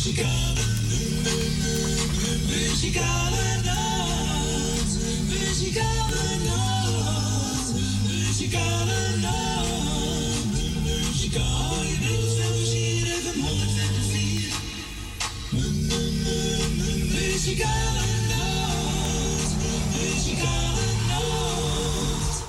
Muzikale, muzikale nacht. Muzikale nacht. Muzikale nacht. Muzikale Muzikale nacht. Muzikale nacht.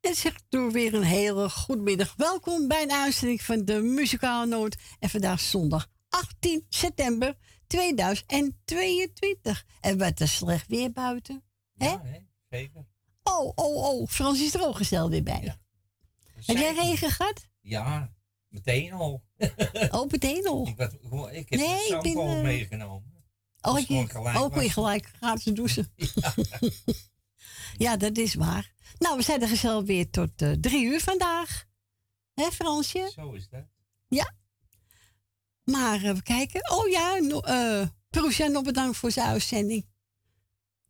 En zegt door weer een hele goedemiddag. Welkom bij een uitzending van de Muzikale Noot. En vandaag zondag 18 september 2022. En wat een slecht weer buiten. Hè? Ja, hè? Zeker. Oh, oh, oh. Frans is er ook gezellig weer bij. Ja. Heb jij regen gehad? Ja, meteen al. Oh, meteen al. Ik, werd, ik heb Nee, zelf ben, eh, meegenomen. Oh, is ik, gewoon gelijk oh, je was. gelijk gratis douchen. Ja. Ja, dat is waar. Nou, we zijn er gezellig weer tot eh, drie uur vandaag. Hè, Fransje? Zo is dat. Maar eh, we kijken. Oh ja, no, eh nog bedankt voor zijn uitzending.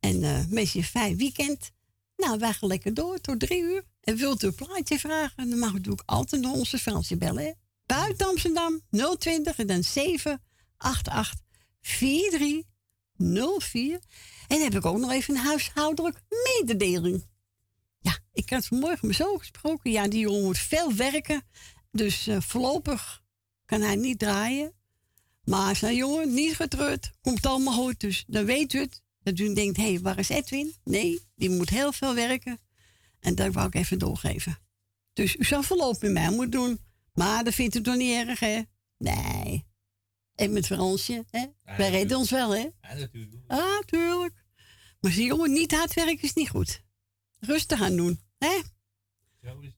En eh mensen een fijn weekend. Nou, wij gaan lekker door tot drie uur. En wilt u een plaatje vragen? Dan mag u natuurlijk altijd naar onze Fransje bellen. Buiten Amsterdam 020 en dan 788 4304. En heb ik ook nog even een huishoudelijk mededeling. Ja, ik had vanmorgen met zo gesproken. Ja, die jongen moet veel werken. Dus voorlopig kan hij niet draaien. Maar zijn jongen, niet getreurd, komt allemaal goed. Dus dan weet u het. Dat u denkt, hé, hey, waar is Edwin? Nee, die moet heel veel werken. En dat wou ik even doorgeven. Dus u zou voorlopig met mij moeten doen. Maar dat vindt u toch niet erg, hè? Nee. En met Fransje, hè? Wij redden ons wel, hè? Ja, natuurlijk. Ah, tuurlijk. Maar zie jongen, niet hard werken is niet goed. Rustig aan doen, hè? Zo is.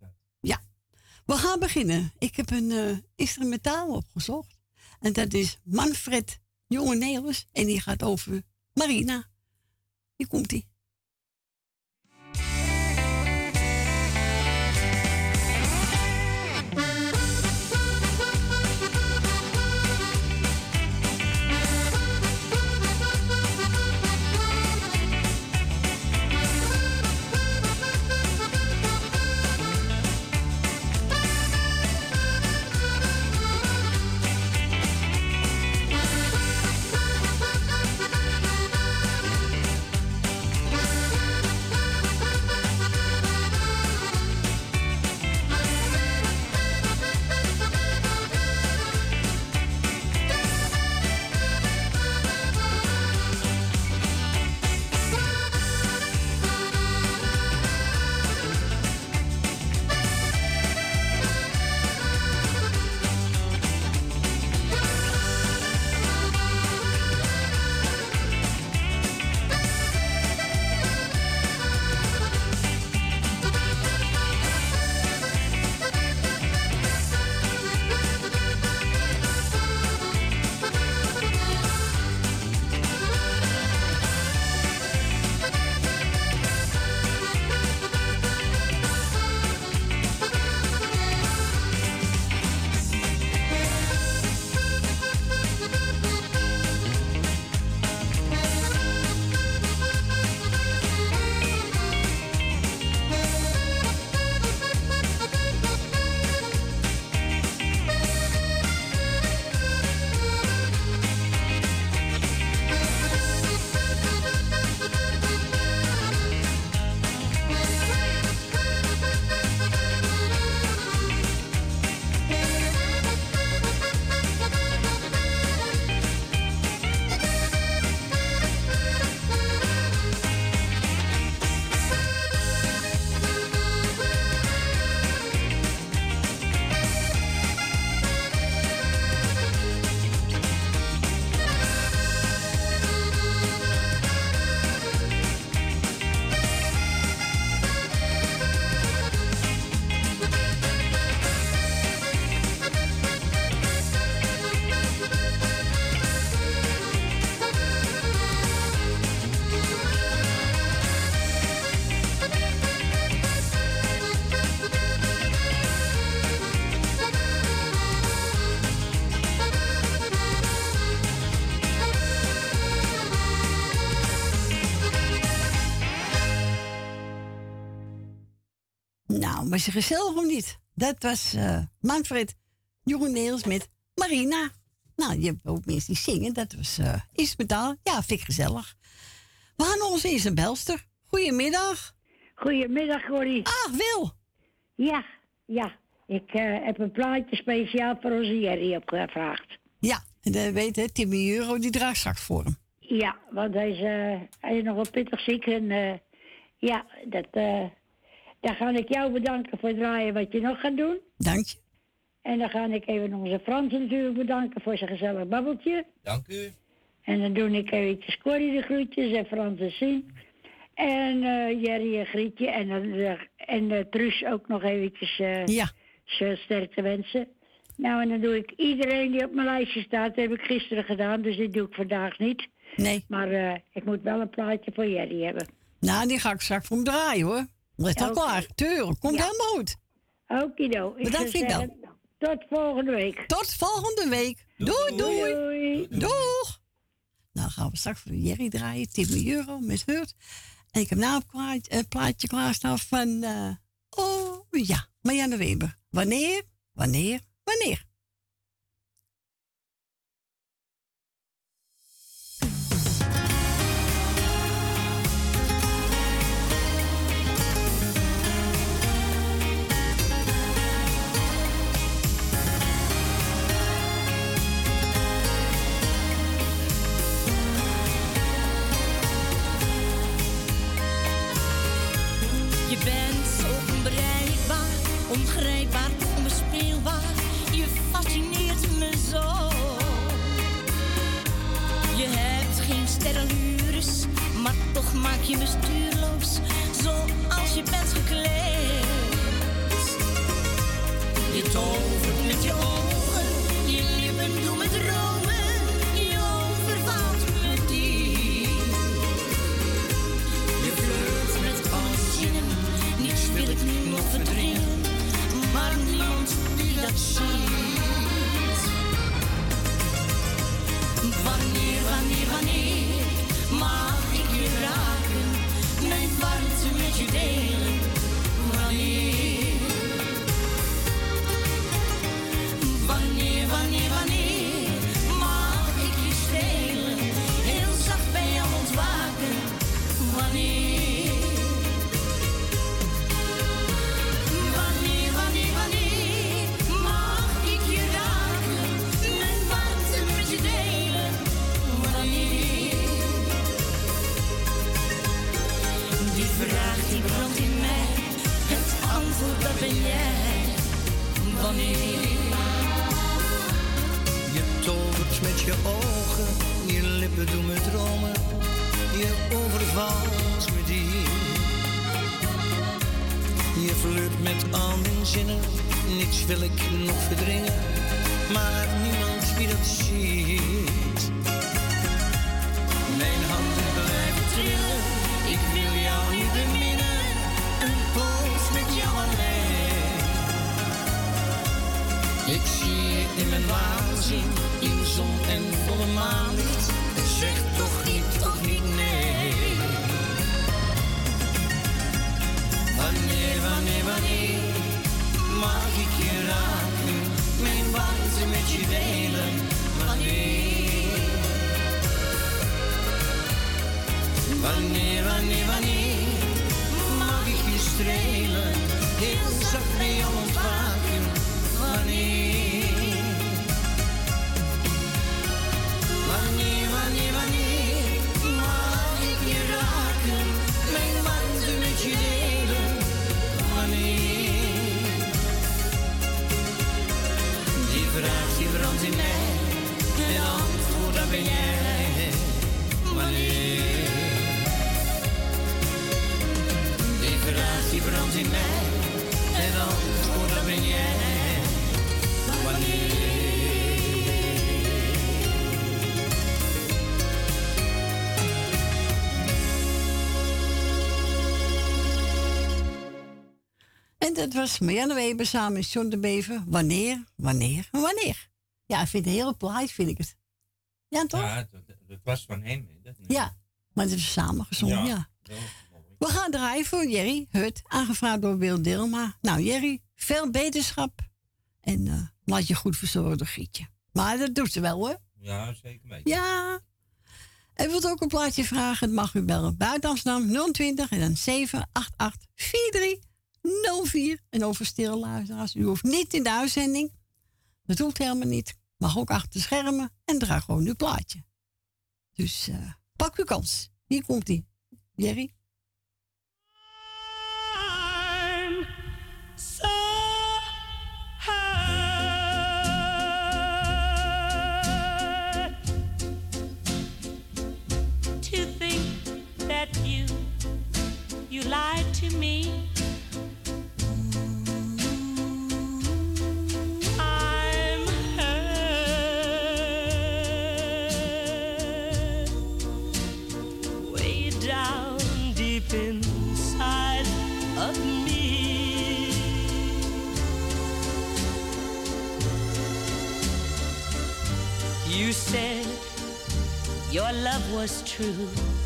We gaan beginnen. Ik heb een eh instrumentaal opgezocht. En dat is Manfred Jonge Nelis. En die gaat over Marina. Hier komt ie. Was je gezellig of niet? Dat was eh, Manfred Jonge Neels met Marina. Nou, je hebt ook mensen die zingen. Dat was eh instrumentaal. Ja, vind ik gezellig. We gaan eens eens een belster. Goedemiddag. Goedemiddag, Corrie. Ah, Wil. Ja, ja. Ik eh, heb een plaatje speciaal voor onze Jerry opgevraagd. Ja, en dan weet je, Timmy Euro, die draagt straks voor hem. Ja, want hij is, hij is nog wel pittig ziek. En ja, dat, dan ga ik jou bedanken voor het draaien wat je nog gaat doen. Dank je. En dan ga ik even onze Frans natuurlijk bedanken voor zijn gezellig babbeltje. Dank u. En dan doe ik eventjes Corrie de groetjes en Frans de Sien. En eh, Jerry een grietje. En, dan, eh, en eh, Truus ook nog eventjes eh Ja, zijn sterkte wensen. Nou, en dan doe ik iedereen die op mijn lijstje staat. Dat heb ik gisteren gedaan, dus dit doe ik vandaag niet. nee. Maar eh, ik moet wel een plaatje voor Jerry hebben. Nou, die ga ik straks voor hem draaien hoor. Ligt al Oké. klaar. Tuurlijk, komt Ja. helemaal goed. Okido. Ik Bedankt, Fido. zeggen, Tot volgende week. Tot volgende week. Doei, doei. Doei. Doeg! Nou gaan we straks voor Jerry draaien. 10 euro met Hurt. En ik heb nou een plaatje, een plaatje klaarstaan van... eh, oh, ja, Marianne Weber. Wanneer, wanneer, wanneer? Je me stuurloos. Zoals je bent gekleed. Je tovert met je ogen, je lippen doen me dromen. Je overvalt me diep. Je flirt met alle zinnen, niets wil ik nu nog verdringen, maar niemand die dat ziet. Wanneer, wanneer, wanneer raken, warmte met je delen? Je ogen, je lippen doen me dromen, je overvalt me diep. Je flirt met al mijn zinnen, niets wil ik nog verdringen, maar niemand wie dat ziet. Mijn handen blijven trillen, ik wil jou nu beminnen, een poos met jou alleen. Ik zie je in mijn waanzin, in en volle maanlicht. Zeg toch niet, toch niet nee. Wanneer, wanneer, wanneer mag ik je raken? Mijn warmte met je delen. Wanneer? Wanneer, wanneer, wanneer mag ik je strelen? Heel zacht bij jou ontwaken. Wanneer, ben jij. Wanneer? Die brandt in mij. En antwoord dat ben jij. Wanneer? En dat was Marianne Weber samen met John de Bever. Wanneer, wanneer, wanneer? Ja, ik vind het een hele plaat, vind ik het. Ja, toch? Ja, Ja, dat, dat was van hem. Dat maar het is samen gezongen, ja. We gaan draaien voor Jerry Hut, aangevraagd door Wil Dilma. Nou, Jerry, veel beterschap. En eh, laat je goed verzorgen door Gietje. Maar dat doet ze wel hoor. Ja, zeker weten. Ja. En wilt ook een plaatje vragen, dan mag u bellen. Buiten Amsterdam 020 en dan 788 4304. En over luisteraars, u hoeft niet in de uitzending. Dat hoeft helemaal niet. Mag ook achter de schermen en draag gewoon uw plaatje. Dus eh, pak uw kans. Hier komt ie. Jerry. Was true,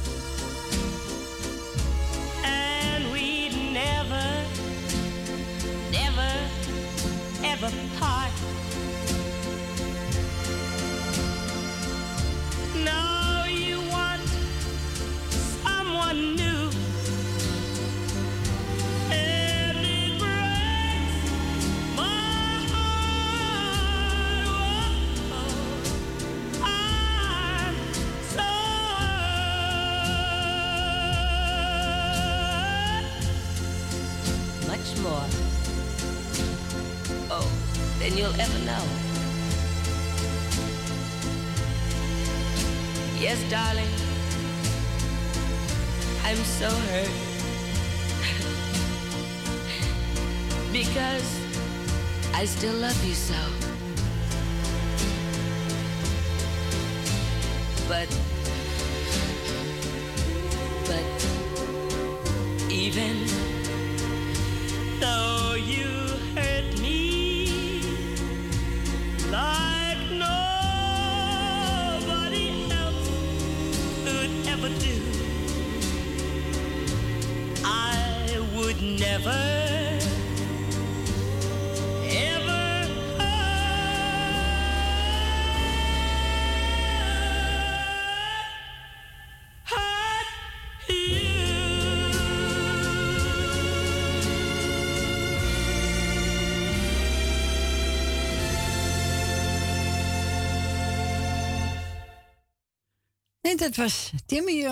En dat was Timmy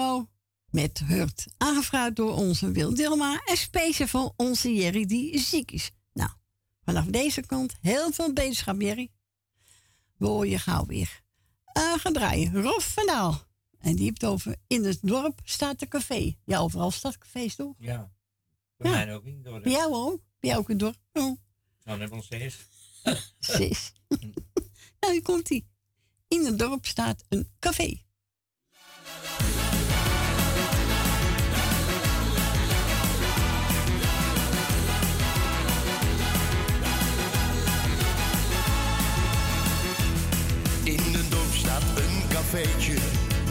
met Hurt. Aangevraagd door onze Wil Dilma en speciaal voor onze Jerry die ziek is. Nou, vanaf deze kant heel veel beterschap Jerry. We je gauw weer. Uh, gaan draaien. Rob van Daal. En die heeft over in het dorp staat een café. Ja, overal staat cafés toch? Ja. Bij Ja. mij ook niet door. Bij jou ook? Bij jou ook een dorp? Oh, Dan hebben we ons zes. nou, hier komt ie. In het dorp staat een café.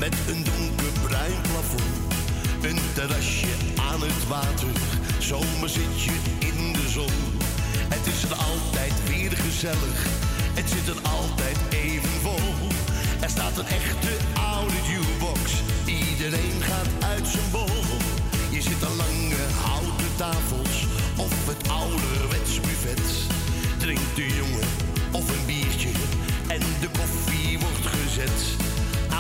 Met een donkerbruin plafond. Een terrasje aan het water, zomer zit je in de zon. Het is er altijd weer gezellig, het zit er altijd even vol. Er staat een echte iedereen gaat uit zijn bol. Je zit aan lange houten tafels of het ouderwets buffet. Drinkt de jongen of een biertje en de koffie wordt gezet.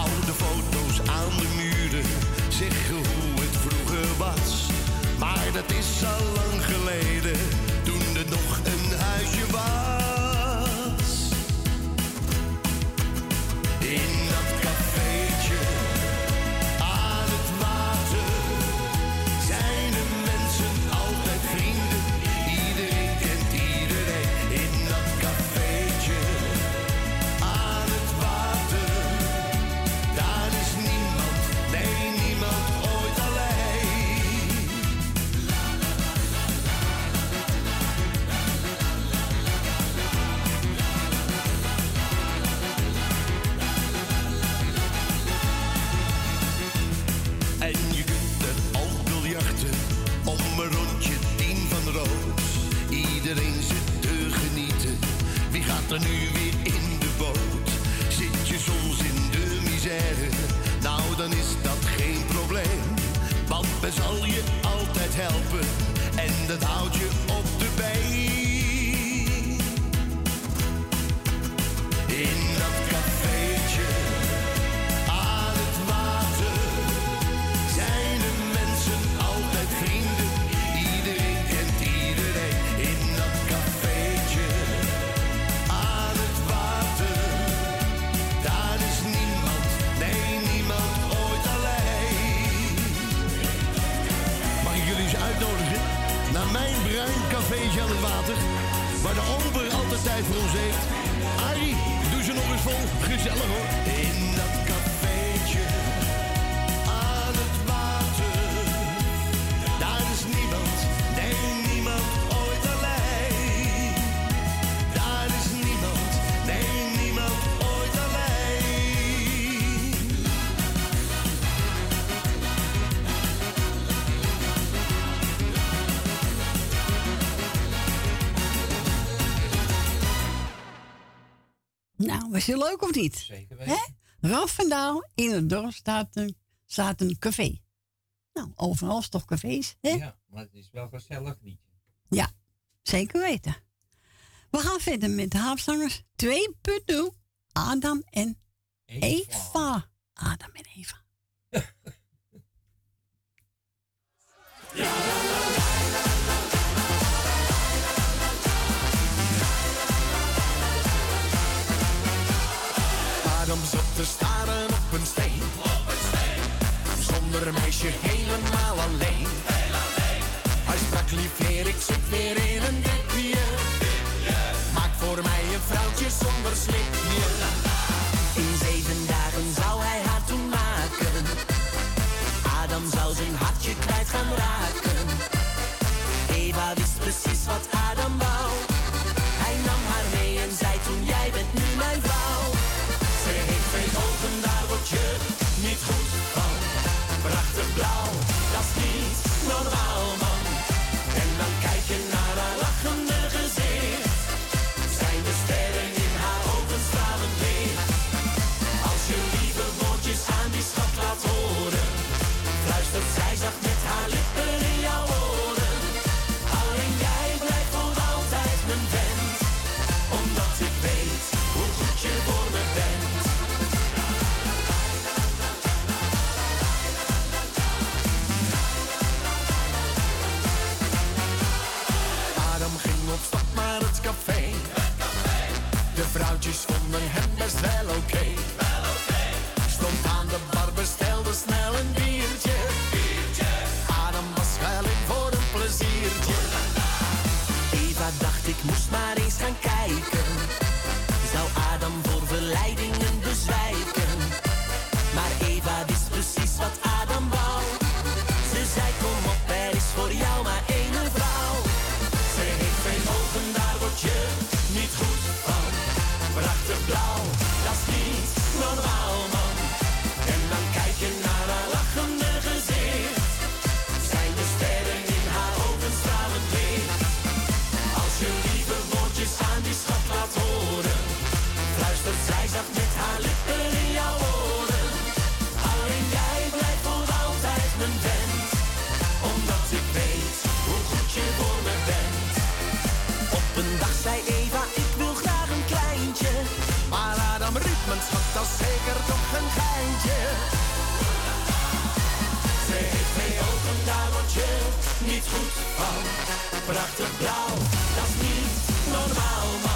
Oude foto's aan de muren zeggen hoe het vroeger was. Maar dat is al lang geleden, toen er nog een huisje was. er nu weer in de boot. Zit je soms in de misère? Nou, dan is dat geen probleem. Want we zal je altijd helpen en dat houdt je op de been. Michel Water. Waar de ober altijd tijd voor ons heeft. Arie, doe ze nog eens vol. Gezellig hoor. In Nou, was je leuk of niet? Zeker weten. Hè? van in het dorp staat een, staat een café. Nou, overal is toch cafés, hè? Ja, maar het is wel gezellig niet. Ja, zeker weten. We gaan verder met de haapzangers 2.0, Adam en Eva. Adam en Eva. ja. kwam ze te staren op een steen. Zonder meisje helemaal alleen. Hij sprak lief weer, ik zit weer in een dipje. Maak voor mij een vrouwtje zonder slipje. In zeven dagen zou hij haar toen maken. Adam zou zijn hartje kwijt gaan raken. Eva wist precies wat hij je niet goed van. Prachtig blauw, dat is niet normaal.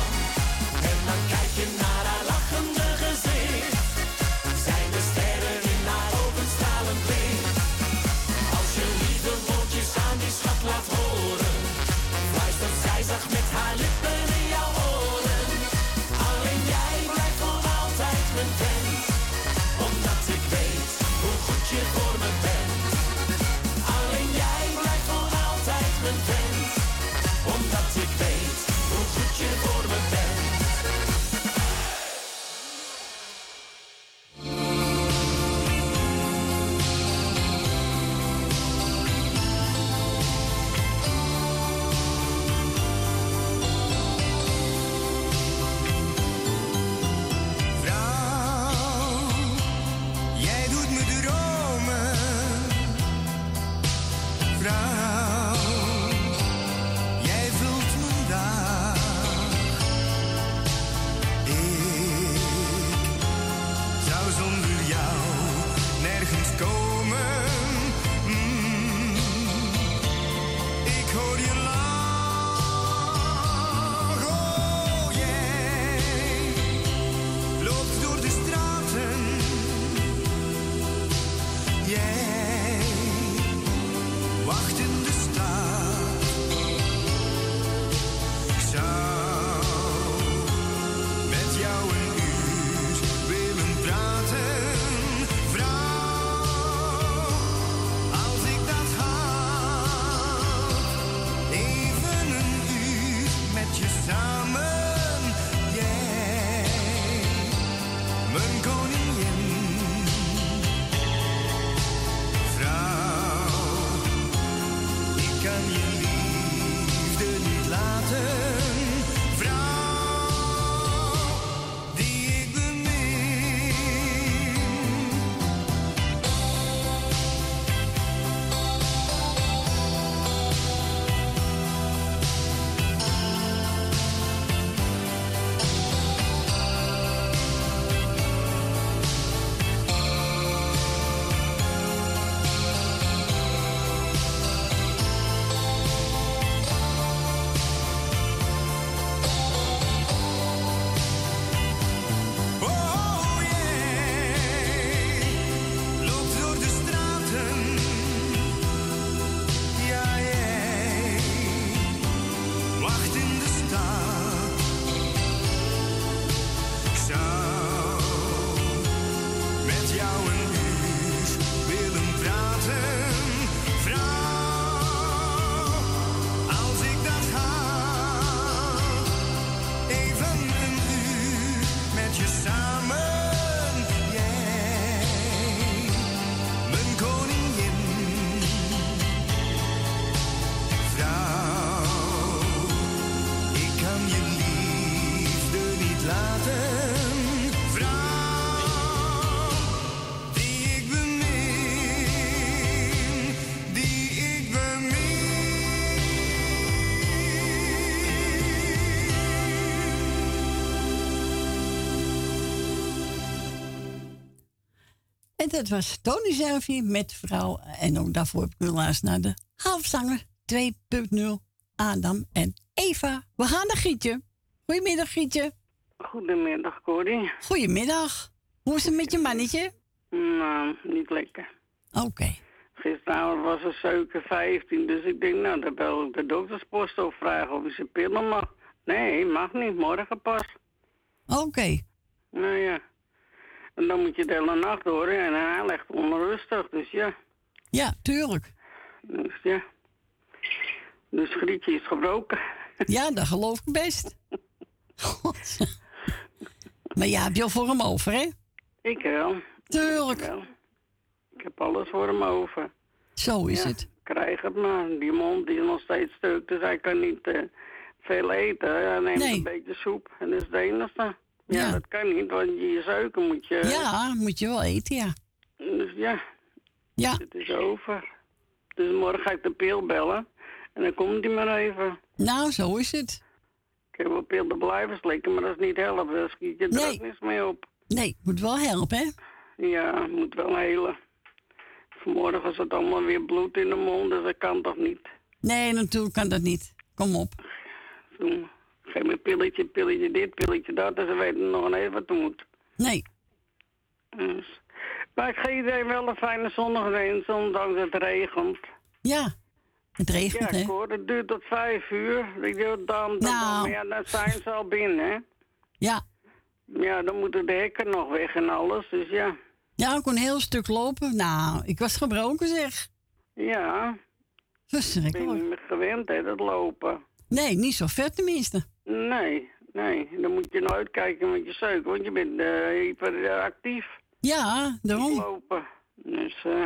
Dat was Tony Selfie met vrouw. En ook daarvoor heb ik helaas naar de halfzanger 2.0 Adam en Eva. We gaan naar Gietje. Goedemiddag Gietje. Goedemiddag, Corrie. Goedemiddag. Hoe is het met je mannetje? Nou, niet lekker. Oké. Gisteravond was er suiker 15, dus ik denk, nou, dan bel ik de dokterspost op vragen of hij zijn pillen mag. Nee, mag niet, morgen pas. Oké. Nou ja. En dan moet je de hele nacht horen en hij ligt onrustig, dus ja. Ja, tuurlijk. Dus ja. Dus Grietje is gebroken. Ja, dat geloof ik best. God. Maar ja, heb je al voor hem over, hè? Ik wel. Tuurlijk. Ik wel. Ik heb alles voor hem over. Zo is Ja, het. Krijg het maar. Die mond die is nog steeds stuk, dus hij kan niet eh, veel eten. Hij neemt Nee. een beetje soep en dat is het enige. Ja, Ja. dat kan niet, want je suiker moet je... Ja, moet je wel eten, ja. Dus ja, Ja, het is over. Dus morgen ga ik de pil bellen. En dan komt hij maar even. nou, zo is het. Ik heb wel pil te blijven slikken, maar dat is niet helpen. Daar schiet je er Nee. ook niks mee op. Nee, moet wel helpen, hè? Ja, moet wel helen. Vanmorgen zat allemaal weer bloed in de mond, dus dat kan toch niet. Nee, natuurlijk kan dat niet. Kom op. Toen geef me een pilletje, pilletje dit, pilletje dat. En ze weten nog eens wat er moet. Nee. Dus. Maar ik geef iedereen wel een fijne zondag wens, ondanks het regent. Ja, het regent, Ja, hè? ik hoor, het duurt tot vijf uur. Ik dan, dan, dan, Nou. maar ja, dan zijn ze al binnen, hè. Ja. Ja, dan moeten de hekken nog weg en alles, dus ja. Ja, ik kon een heel stuk lopen. Nou, ik was gebroken, zeg. Ja, ik ben Verschrikkelijk. niet meer gewend, hè, dat lopen. Nee, niet zo ver tenminste. Nee, nee, dan moet je nou uitkijken met je suiker, want je bent eh, hyperactief. Ja, daarom. lopen. Dus, eh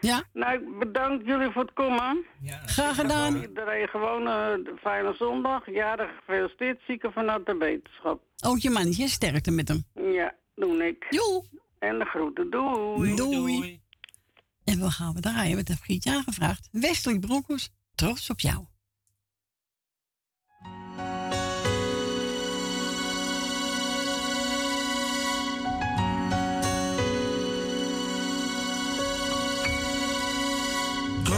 Ja, nou, ik bedank jullie voor het komen. graag gedaan. Iedereen gewoon eh, een fijne zondag. Jarig gefeliciteerd, zieken vanuit de wetenschap. Ook je mannetje, sterkte met hem. Ja, doe ik. Jo. En de groeten, doei. Doei. En we gaan we draaien, wat heeft Gietje aangevraagd? Wesley Broncos, trots op jou.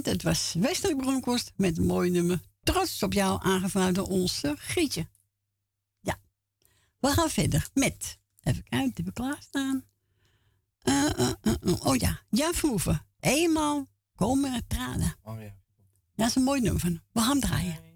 En dat was Westelijk Bronkhorst met een mooi nummer. Trots op jou, aangevraagd door onze Grietje. Ja, we gaan verder met... Even kijken, die ik klaarstaan. Eh, eh, eh, eh, oh ja, Verhoeven. Eenmaal komen er tranen. Oh ja. Dat is een mooi nummer van. We gaan draaien.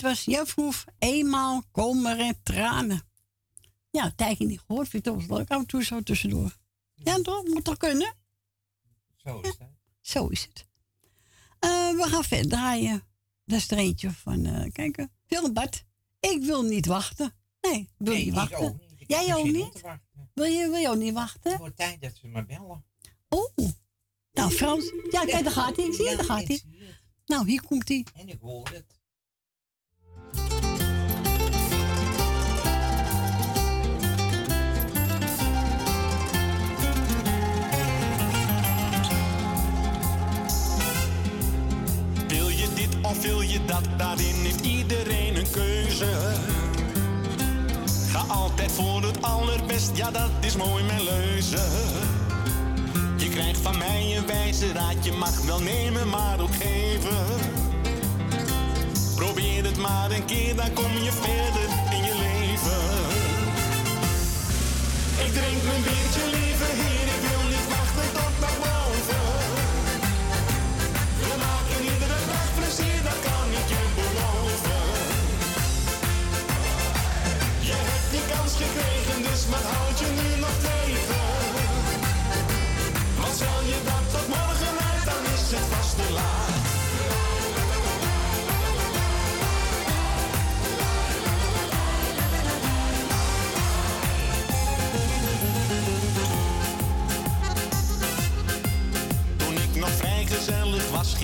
En dat was Jef Hoef, eenmaal komen er tranen. Ja, een tijdje niet gehoord, vind ik toch wel leuk. Af en toe zo tussendoor. Ja, toch? Moet toch kunnen? Zo is dat. Zo is het. Eh, we gaan verder draaien. Dat is er eentje van, eh kijken. Willem Bart, ik wil niet wachten. Nee, ik wil Nee, niet wachten. ook niet. Jij ook niet? Wil je, wil je ook niet wachten? Het wordt tijd dat ze me bellen. Oh. Nou, Frans. Ja, kijk, daar gaat hij. Zie je, daar gaat hij. Nou, hier komt hij. En ik hoor het. Dat? Daarin heeft iedereen een keuze. Ga altijd voor het allerbest, ja dat is mooi mijn leuze. Je krijgt van mij een wijze raad, je mag wel nemen maar ook geven. Probeer het maar een keer, dan kom je verder in je leven. Ik drink mijn biertje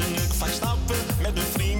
ging ik vaak stappen met mijn vrienden.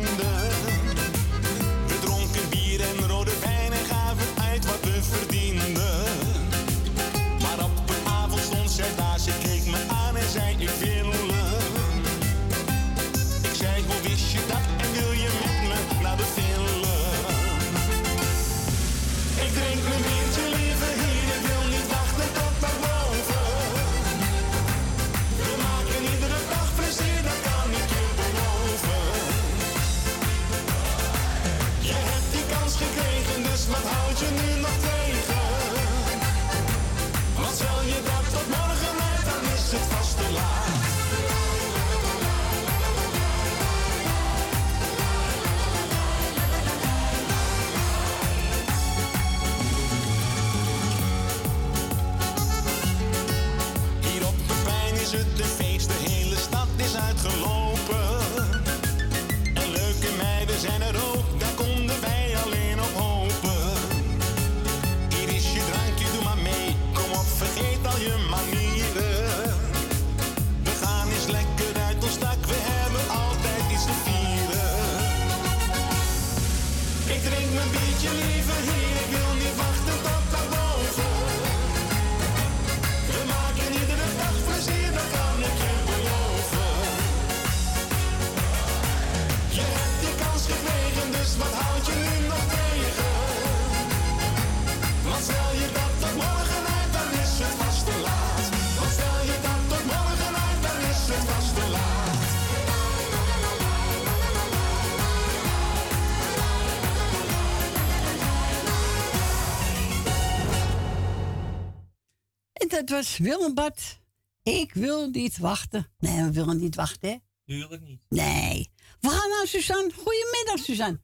Dat was Willem Bart. Ik wil niet wachten. Nee, we willen niet wachten, hè? Tuurlijk niet. Nee. We gaan naar Suzanne. Goedemiddag, Suzanne.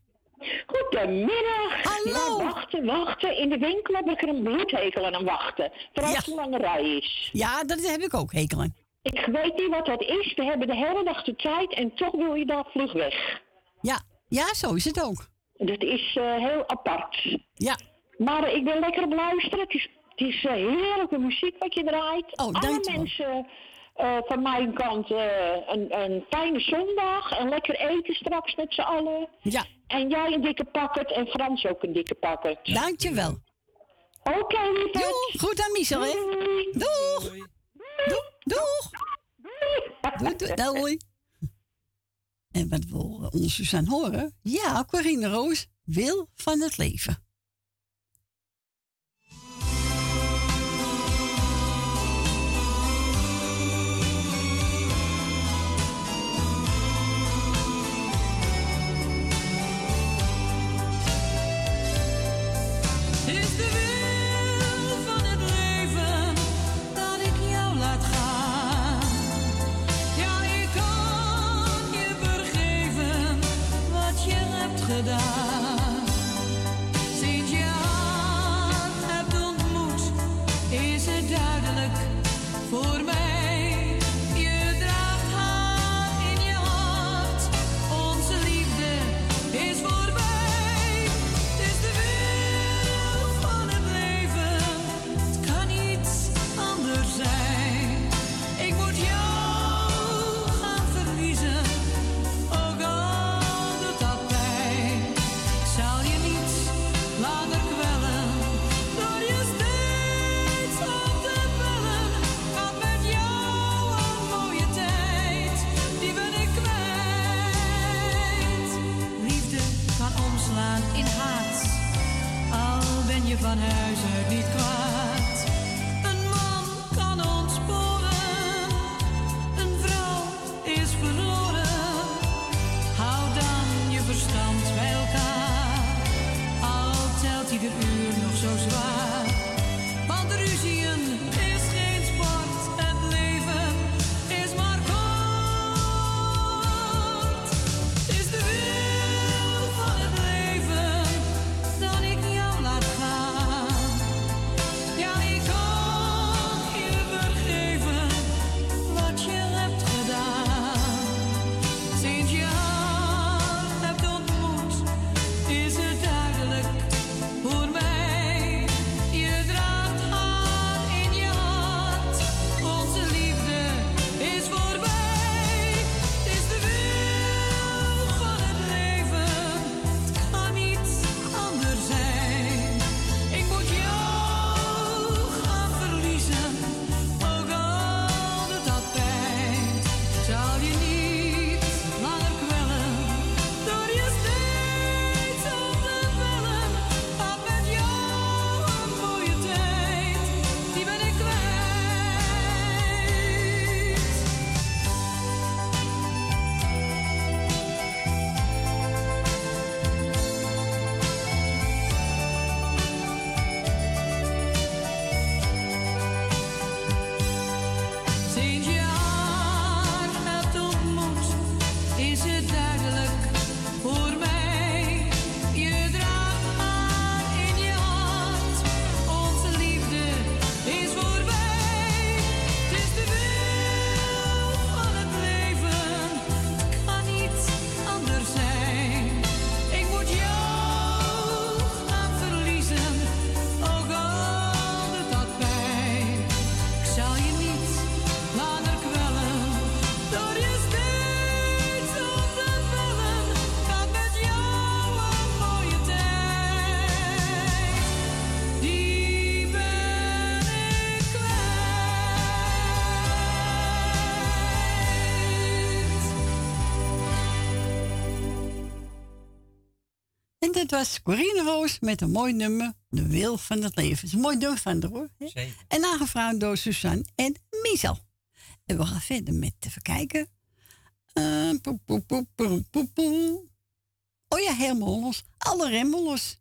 Goedemiddag. Hallo. Ja, wachten, wachten. In de winkel heb ik er een bloedhekel aan wachten. Vooral als het een lange rij is. Ja, dat heb ik ook hekel aan. Ik weet niet wat dat is. We hebben de hele dag de tijd en toch wil je daar vlug weg. Ja, ja zo is het ook. Dat is eh, heel apart. Ja. Maar ik ben lekker op luisteren. Het is, is eh, heerlijke muziek wat je draait. Oh, Alle dankjewel. mensen eh, van mijn kant eh, een, een fijne zondag. En lekker eten straks met z'n allen. Ja. En jij een dikke pakket en Frans ook een dikke pakket. Dankjewel. Oké. Doeg. Goed aan Michel, hè? Doeg. Doeg. Doeg. Doei, doei. Doei. En wat wil onze Suzanne horen? Ja, Corine Roos wil van het leven. in haat. Al ben je van huis uit niet kwaad. Het was Corine Roos met een mooi nummer, De Wil van het Leven. Het is een mooi nummer van de hoor. En aangevraagd door Suzanne en Michel. En we gaan verder met te verkijken. Uh, oh ja, helemaal los. Alle remmen los.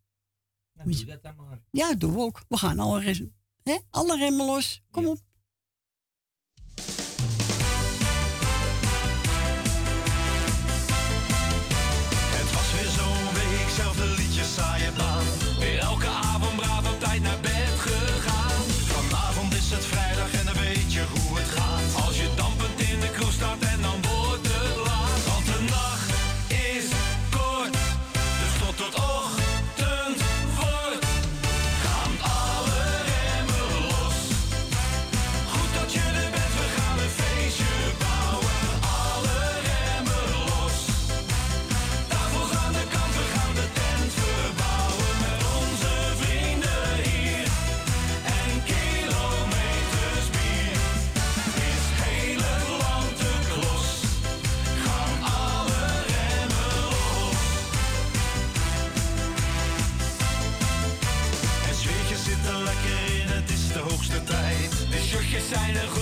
Ja, doe dat ook. We gaan alle, hè? alle remmen los. Kom op. 在了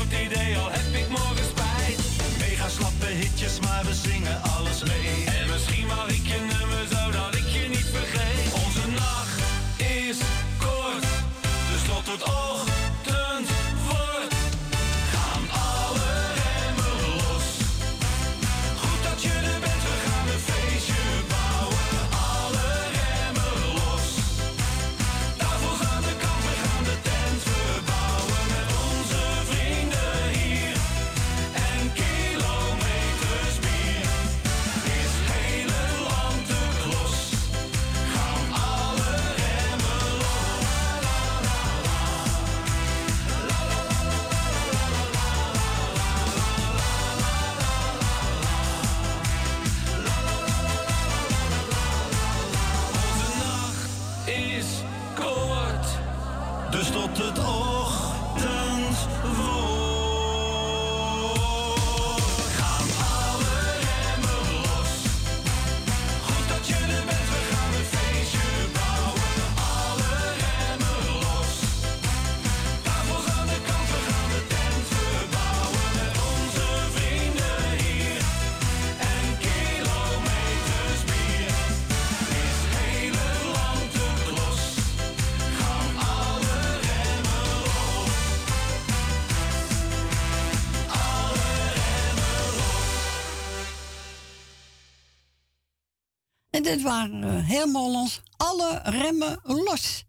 En dit waren eh, helemaal ons. Alle remmen los.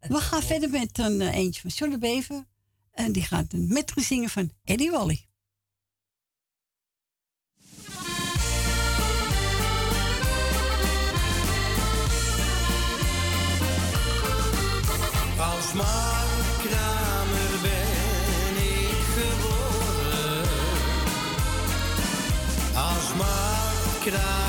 We gaan verder met een eh, eentje van John de Bever. En die gaat een metro zingen van Eddie Wally. Als Mark Kramer ben ik geboren. Als Mark Kramer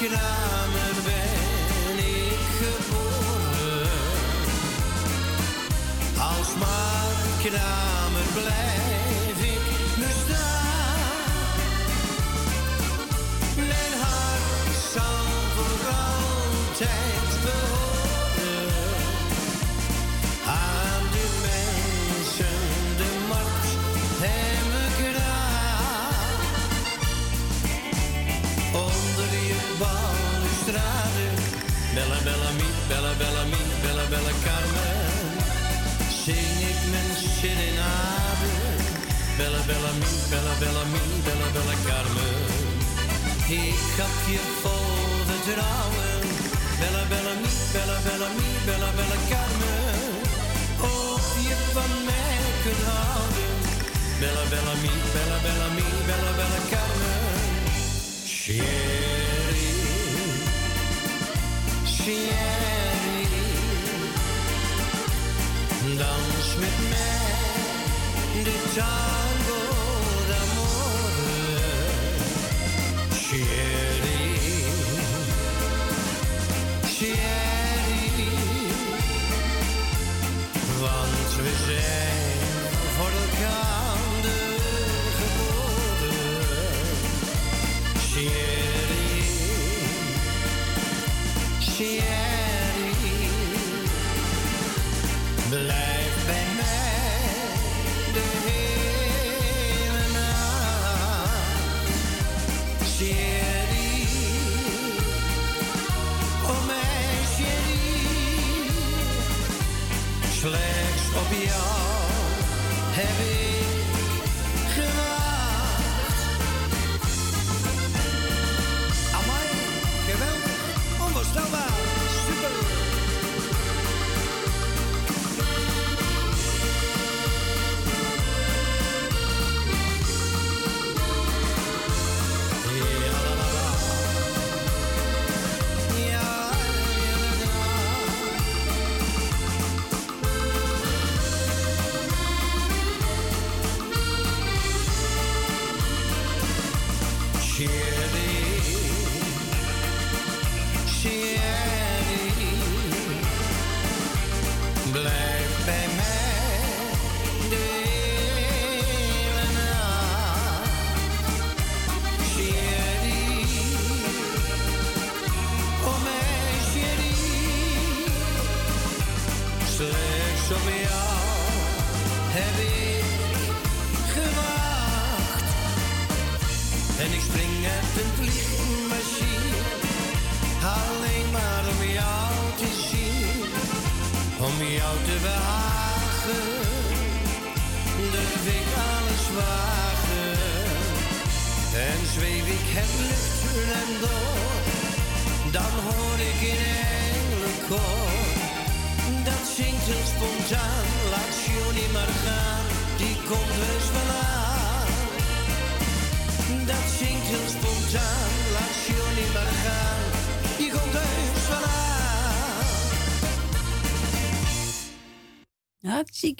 Mark Kramer ben ik geboren. Als Mark Kramer blijf bella bella mi, bella bella Carmen. Ik had je vol vertrouwen, bella bella mi, bella bella mi, bella bella Carmen. Of je van mij kunt houden, bella bella mi, bella bella mi, bella bella Carmen. Chérie, chérie, dans met mij de tango we zijn voor elkaar geboren. Chérie, chérie, slechts op jou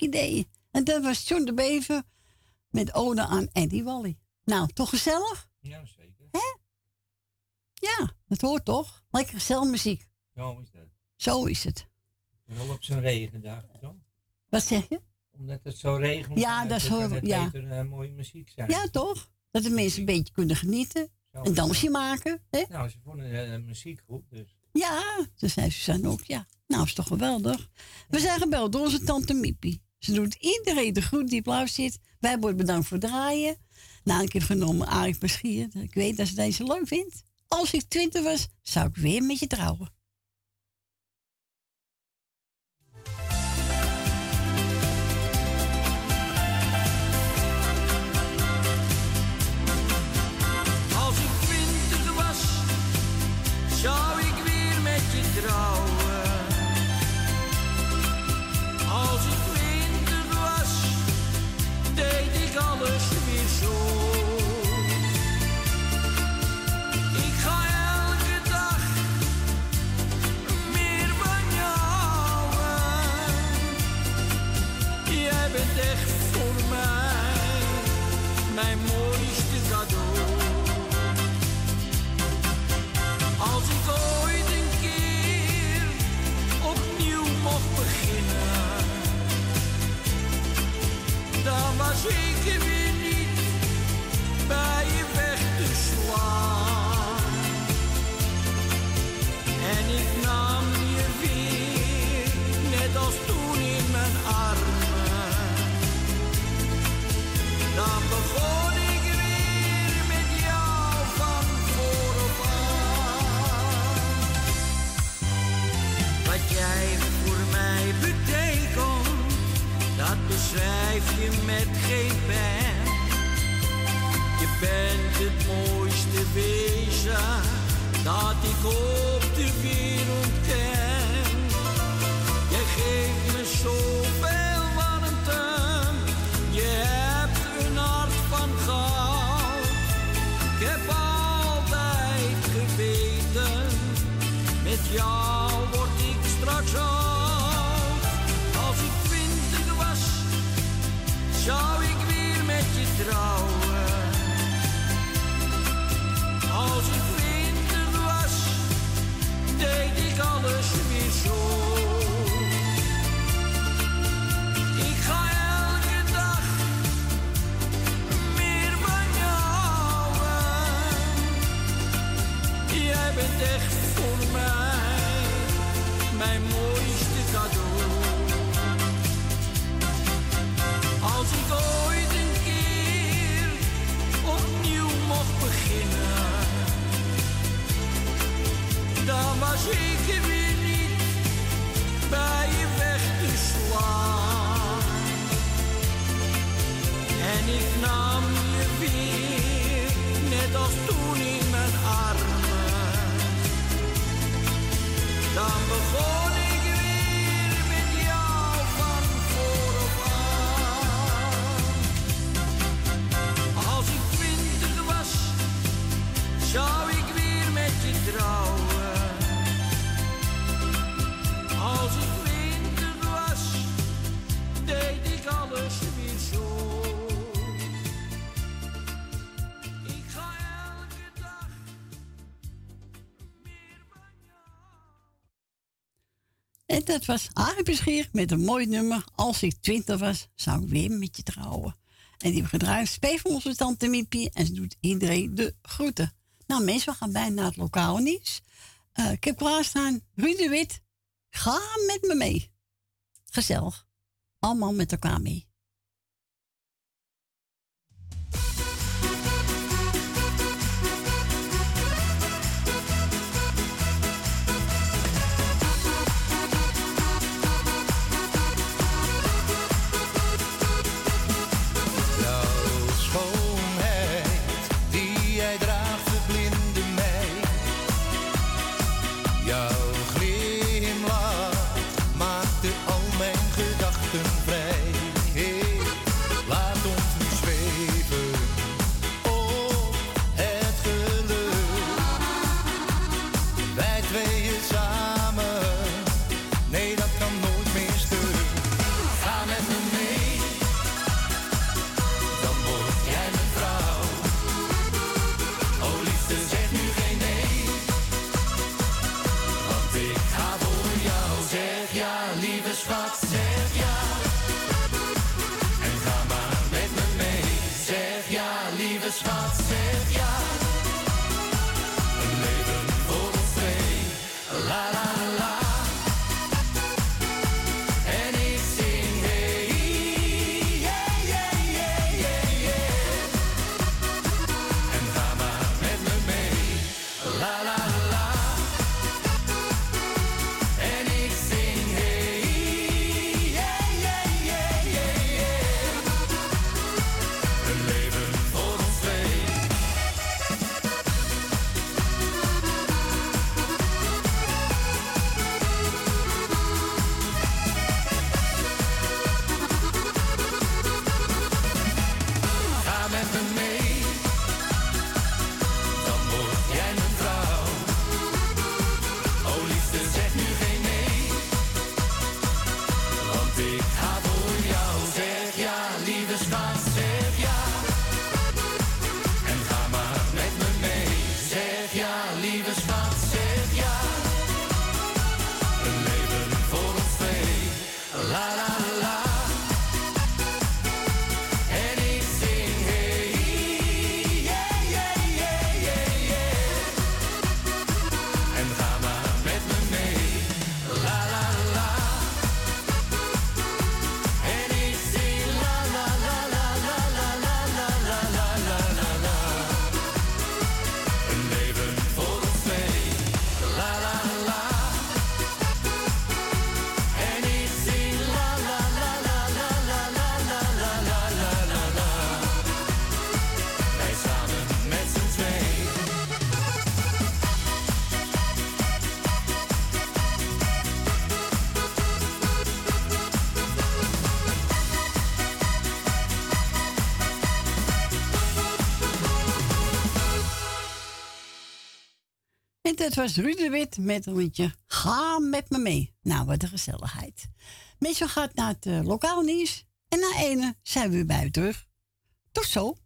idee. En dat was John de Bever met ode aan Eddie Wally. Nou, toch gezellig? Ja, zeker. Hè? Ja, dat hoort toch? Lekker gezellig muziek. Zo is dat. Zo is het. Wel op zo'n regendag. Zo. Wat zeg je? Omdat het zo regent. Ja, eh, dat is hoor- ja. beter, eh, mooie muziek zijn. Ja, toch? Dat de mensen een beetje kunnen genieten. Een dansje maken. Hè? Nou, ze vonden uh, muziek goed, dus. Ja, dat zei Suzanne ook, ja. Nou, is toch geweldig. We zijn gebeld door onze tante Miepie. Ze doet iedereen de groet die blauw zit. Wij worden bedankt voor het draaien. Na een keer genomen Arik Beschier. Ik weet dat ze deze leuk vindt. Als ik twintig was, zou ik weer met je trouwen. dat was Arie met een mooi nummer. Als ik twintig was, zou ik weer met je trouwen. En die hebben gedraaid speel voor onze tante En ze doet iedereen de groeten. Nou mensen, we gaan bijna naar het lokaal niet Uh, eh, ik heb klaarstaan Ruud de Wit. Ga met me mee. Gezellig. Allemaal met elkaar mee. het was Ruud de Wit met een liedje Ga met me mee. Nou, wat een gezelligheid. Meestal gaat naar het eh, lokaal nieuws en na ene zijn we weer bij u terug. Tot zo!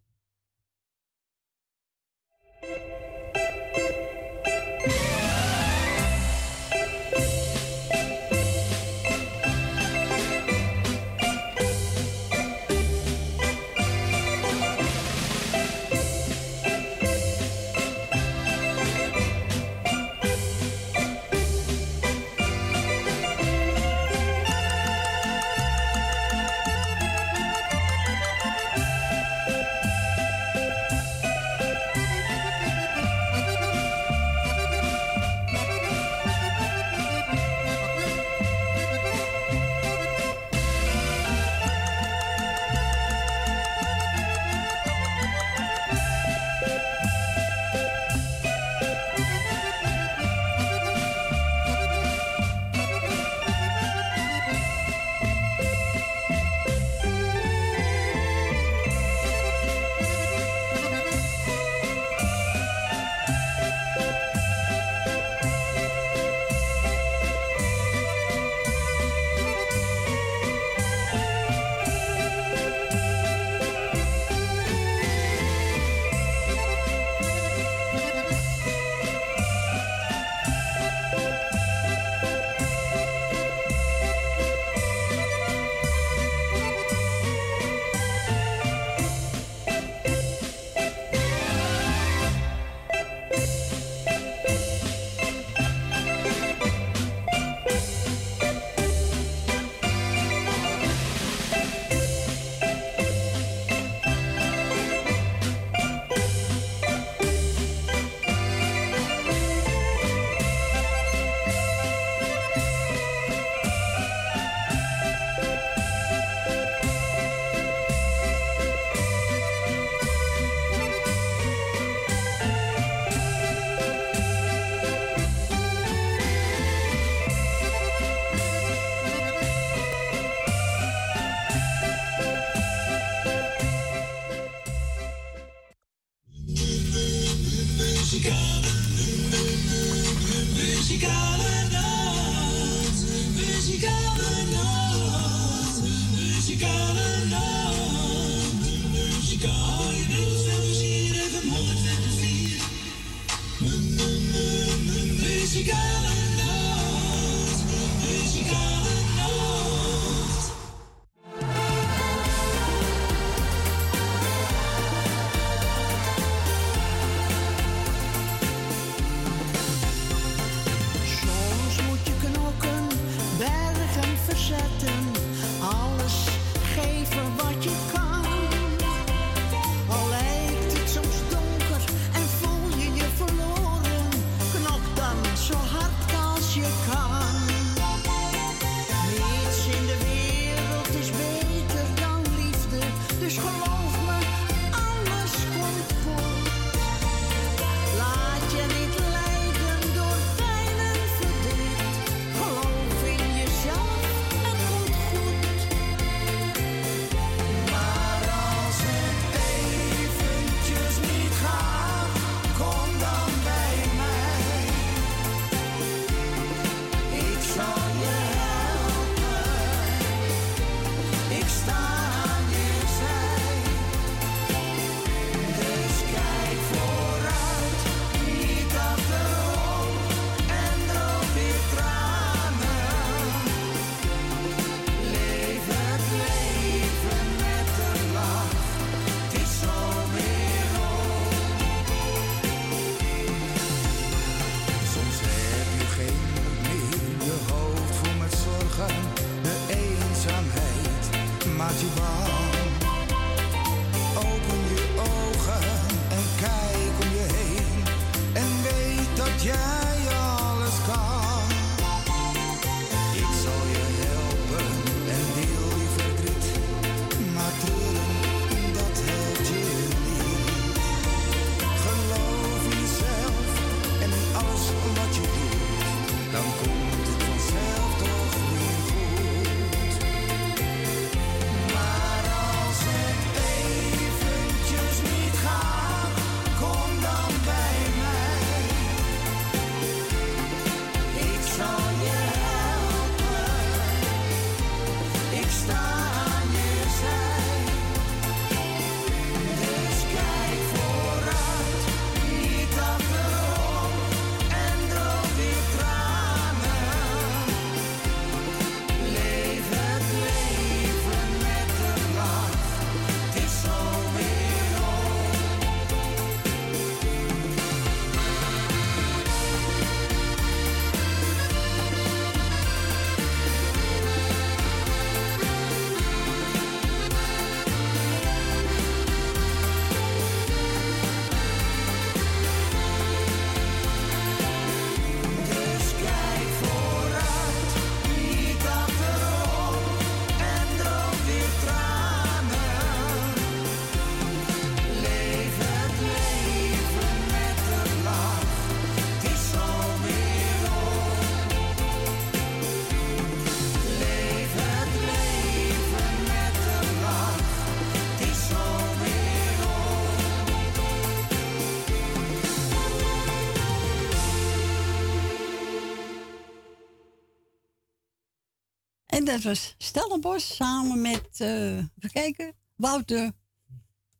En dat was Stellenbos samen met, eh even kijken, Wouter,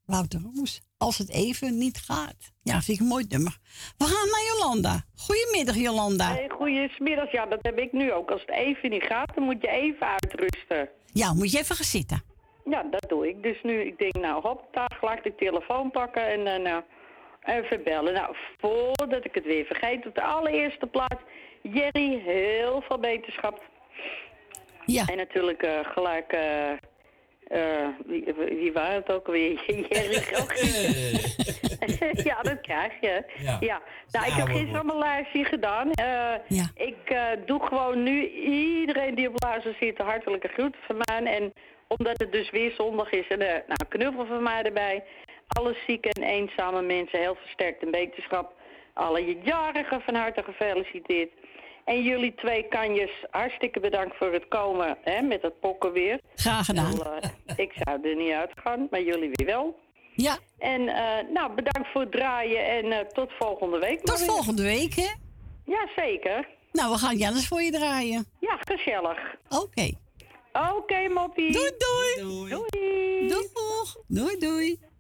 Wouter Roes. Als het even niet gaat. Ja, vind ik een mooi nummer. We gaan naar Jolanda. Goedemiddag, Jolanda. Hey, goeiemiddag. Ja, dat heb ik nu ook. Als het even niet gaat, dan moet je even uitrusten. Ja, moet je even gaan zitten. Ja, dat doe ik. Dus nu, ik denk, nou, hop, daar gelijk de telefoon pakken en dan nou, even bellen. Nou, voordat ik het weer vergeet, op de allereerste plaats, Jerry, heel veel beterschap. Ja. En natuurlijk eh, gelijk, eh, eh, wie, wie waren het ook weer? Jerry ook. ja, dat krijg je. Ja. Ja. Nou, ik heb gisteren mijn lijstje gedaan. Ik doe gewoon nu iedereen die op luister zit een hartelijke groet van mij. En omdat het dus weer zondag is, en, eh, nou, knuffel van mij erbij. Alle zieke en eenzame mensen, heel versterkt en beterschap. Alle jarigen van harte gefeliciteerd. En jullie twee kanjes, hartstikke bedankt voor het komen hè, met het pokken weer. Graag gedaan. Wel, eh, ik zou er niet uitgaan, maar jullie weer wel. Ja. En eh, nou, bedankt voor het draaien en eh, tot volgende week. Tot volgende week, hè? Ja, zeker. Nou, we gaan Jannes voor je draaien. Ja, gezellig. Oké. Oké, moppie. Doei, doei. Doei. Doei. Doeg. Doei, doei. Thank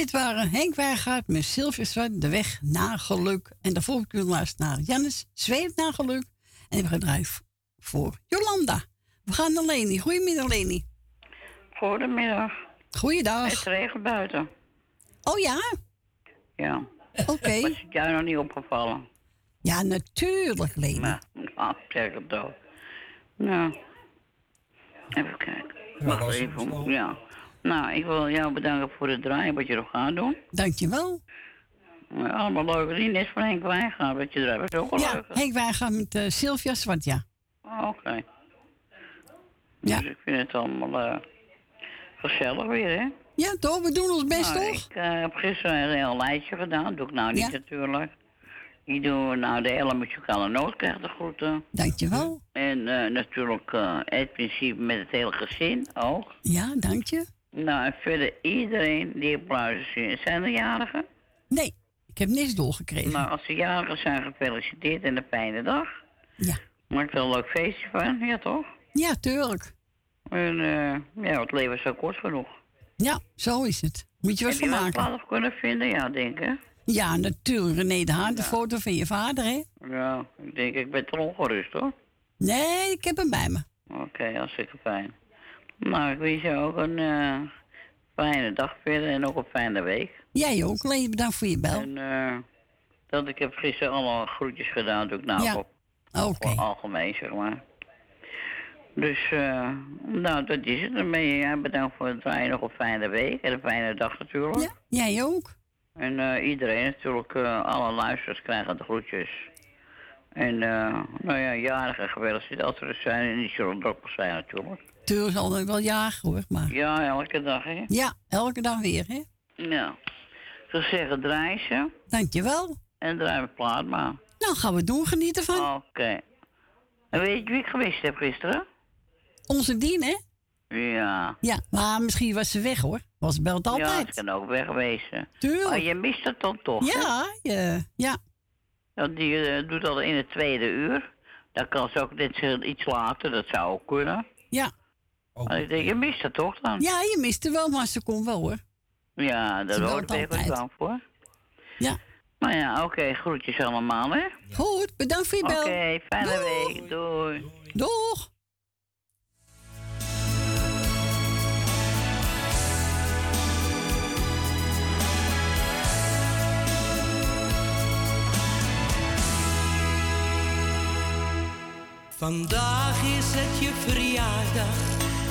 dit waren Henk Wijngaard met Sylvia Zwart, De Weg naar Geluk. En daarvoor kunnen we luisteren naar Jannes, Zweef naar Geluk. En we gaan draaien voor Jolanda. We gaan naar Leni. Goedemiddag, Leni. Goedemiddag. Goeiedag. Het regent buiten. Oh ja? Ja. Oké. Was het jou nog niet opgevallen? Ja, natuurlijk, Leni. Nou, nou zeg het. Nou, even kijken. Wacht even. Ja. Nou, ik wil jou bedanken voor het draaien wat je nog gaat doen. Dankjewel. Ja, allemaal leuke dingen. Net van Henk Wijngaard wat je eruit. Dat is ook wel Ja, leuk. Henk Wijngaard met eh, Sylvia Zwart, ja. Oh, Oké. Dus ik vind het allemaal eh, gezellig weer, hè? Ja, toch? We doen ons best, nou, toch? Ik eh, heb gisteren een heel lijstje gedaan. Dat doe ik nou niet natuurlijk. Ik doe nou de hele muzikale noot krijgt de groeten. Dankjewel. En natuurlijk het principe met het hele gezin ook. Ja, dank je. Nou, en verder iedereen die op luistert. Zijn er jarigen? Nee, ik heb niks doorgekregen. Nou, als ze jarigen zijn, gefeliciteerd en een fijne dag. Ja. Maak er een leuk feestje van, ja toch? Ja, tuurlijk. En eh, ja, het leven is zo kort genoeg. Ja, zo is het. Moet je wat Heb van je wel maken. plaats kunnen vinden? Ja, denk ik. Ja, natuurlijk. René de Haan, de foto van je vader, hè? Ja, ik denk, ik ben toch ongerust hoor. Nee, ik heb hem bij me. Oké, hartstikke fijn. Nou, ik wens je ook een eh, fijne dag verder en ook een fijne week. Jij ook, Leni. Bedankt voor je bel. En eh, dat ik heb gisteren allemaal groetjes gedaan, doe ik nou Ja. op. Gewoon algemeen, zeg maar. Dus, eh, nou, dat is het. Dan ben je ja, bedankt voor het draaien. Nog een fijne week en een fijne dag natuurlijk. Ja, jij ook. En iedereen natuurlijk, alle luisteraars krijgen de groetjes. En, nou ja, jarigen als er er zijn. En die zullen ook zijn natuurlijk. Tuurlijk zal ik wel jagen, hoor. Maar Ja, elke dag, hè? ja, elke dag weer, hè? Ja. Ze zeggen draai ze. Dankjewel. En draai we plaat maar. Nou, gaan we doen. Genieten van. Oké. En weet je wie ik geweest heb gisteren? Onze Dien, hè? Ja. Ja, maar misschien was ze weg, hoor. Was belt Ja, altijd. ze kan ook wegwezen. Tuurlijk. Maar je mist het dan toch? hè? Ja, je, ja. Ja, die eh, doet dat in het tweede uur. Dan kan ze ook net iets later, dat zou ook kunnen. Ja. Ik denk, je mist het toch dan? Ja, je miste wel, maar ze kon wel, hoor. Ja, word belt ik even bang voor. Ja. Maar ja, oké, groetjes allemaal, hè? Goed, bedankt voor je Oké, bel. fijne Doeg. week. Doei. Doeg. Vandaag is het je verjaardag,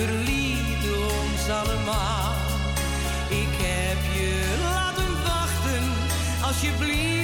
verliet ons allemaal. Ik heb je laten wachten, alsjeblieft.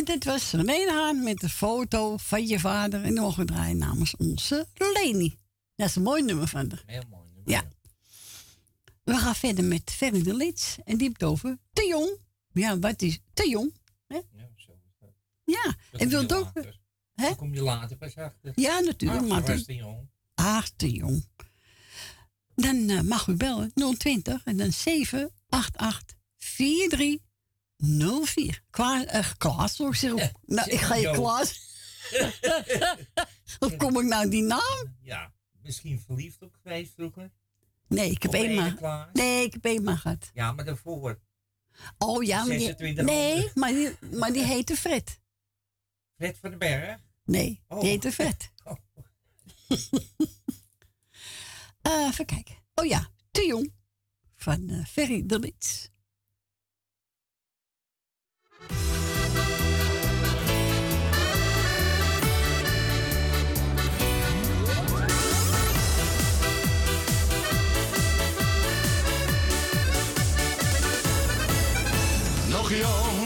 En dit was René Haan met de foto van je vader. En dan mogen we draaien namens onze Leni. Dat is een mooi nummer van. Heel mooi. nummer. Ja. We gaan verder met Ferry de Lits. En die heeft over te jong. Ja, wat is te jong? Hè? Ja, zo is dat. Ja, Dat en wil ook... later. Hè? Dan kom je later pas achter. Ja, natuurlijk. Ah, maar toen- te jong. Ah, te jong. Dan eh, mag u bellen 020 en dan 788 4304. Kwa, eh, Klaas, hoor ik zeg. nou, ik ga je. Klaas. Hoe kom ik nou die naam? Ja, misschien verliefd op geweest vroeger. Nee, ik heb eenmaal. Nee, ik heb eenmaal gehad. Ja, maar daarvoor. Oh ja, maar die, 26 nee, maar die, maar die heette Fred. Fred van den Berg. Nee, Oh. die heette Fred. Eh, even kijken. Oh ja, te jong. Van eh, Ferry de Lits. Nog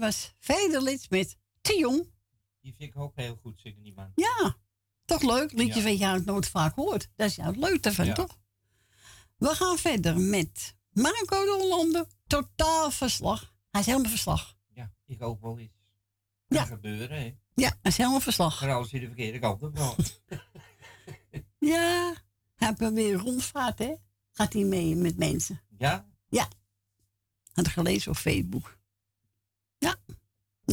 dat was Vederlits met Te Jong. Die vind ik ook heel goed zingen, die man. Ja, toch leuk. Liedje Ja. wat je het nooit vaak hoort. Dat is juist leuk Ja. toch? We gaan verder met Marco de Hollander. Totaal verslag. Hij is helemaal verslag. Ja, ik ook wel eens. Kan Ja. gebeuren, hè. Ja, hij is helemaal verslag. Vooral als je de verkeerde kant op gaat. Ja, hij weer rondvaart, hè? Gaat hij mee met mensen. Ja? Ja. Had gelezen op Facebook.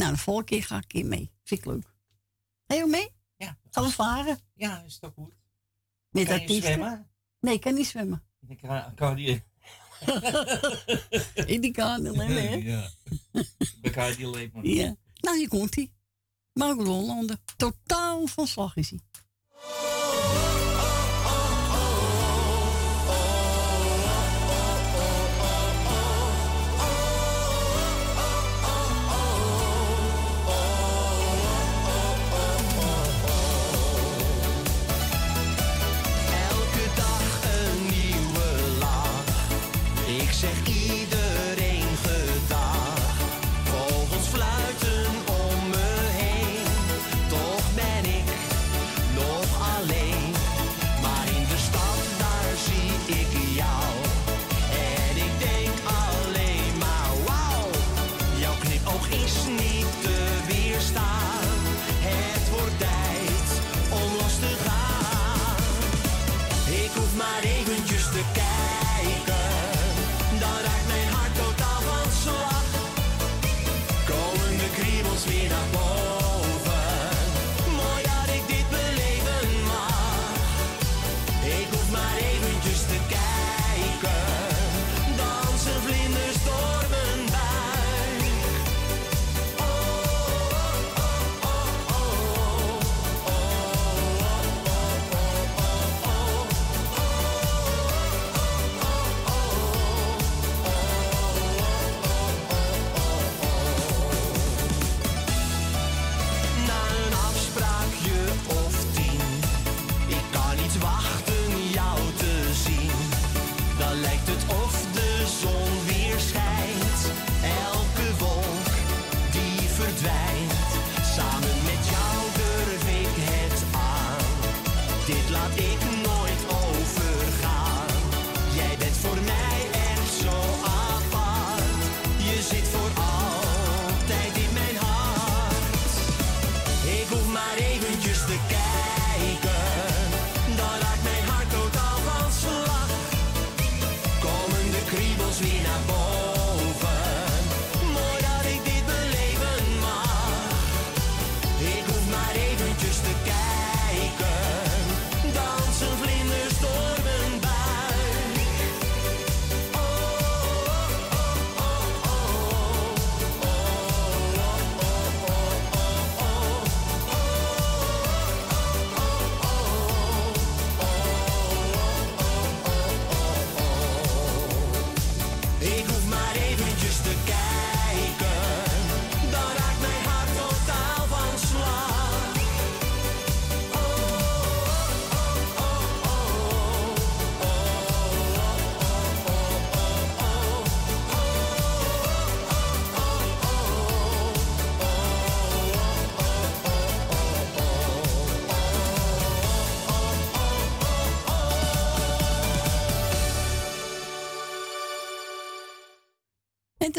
Nou, de volgende keer ga ik keer mee. Vind ik leuk. Ga je ook mee? Ja. Gaan we varen? Ja, is toch goed? Met kan je zwemmen? Nee, ik kan niet zwemmen. Ik kan, kan die... In die kan alleen, hè? Ja. Dan kan die alleen maar. Ja. Nou, hier komt hij. Marco de Hollander. Totaal van slag is hij.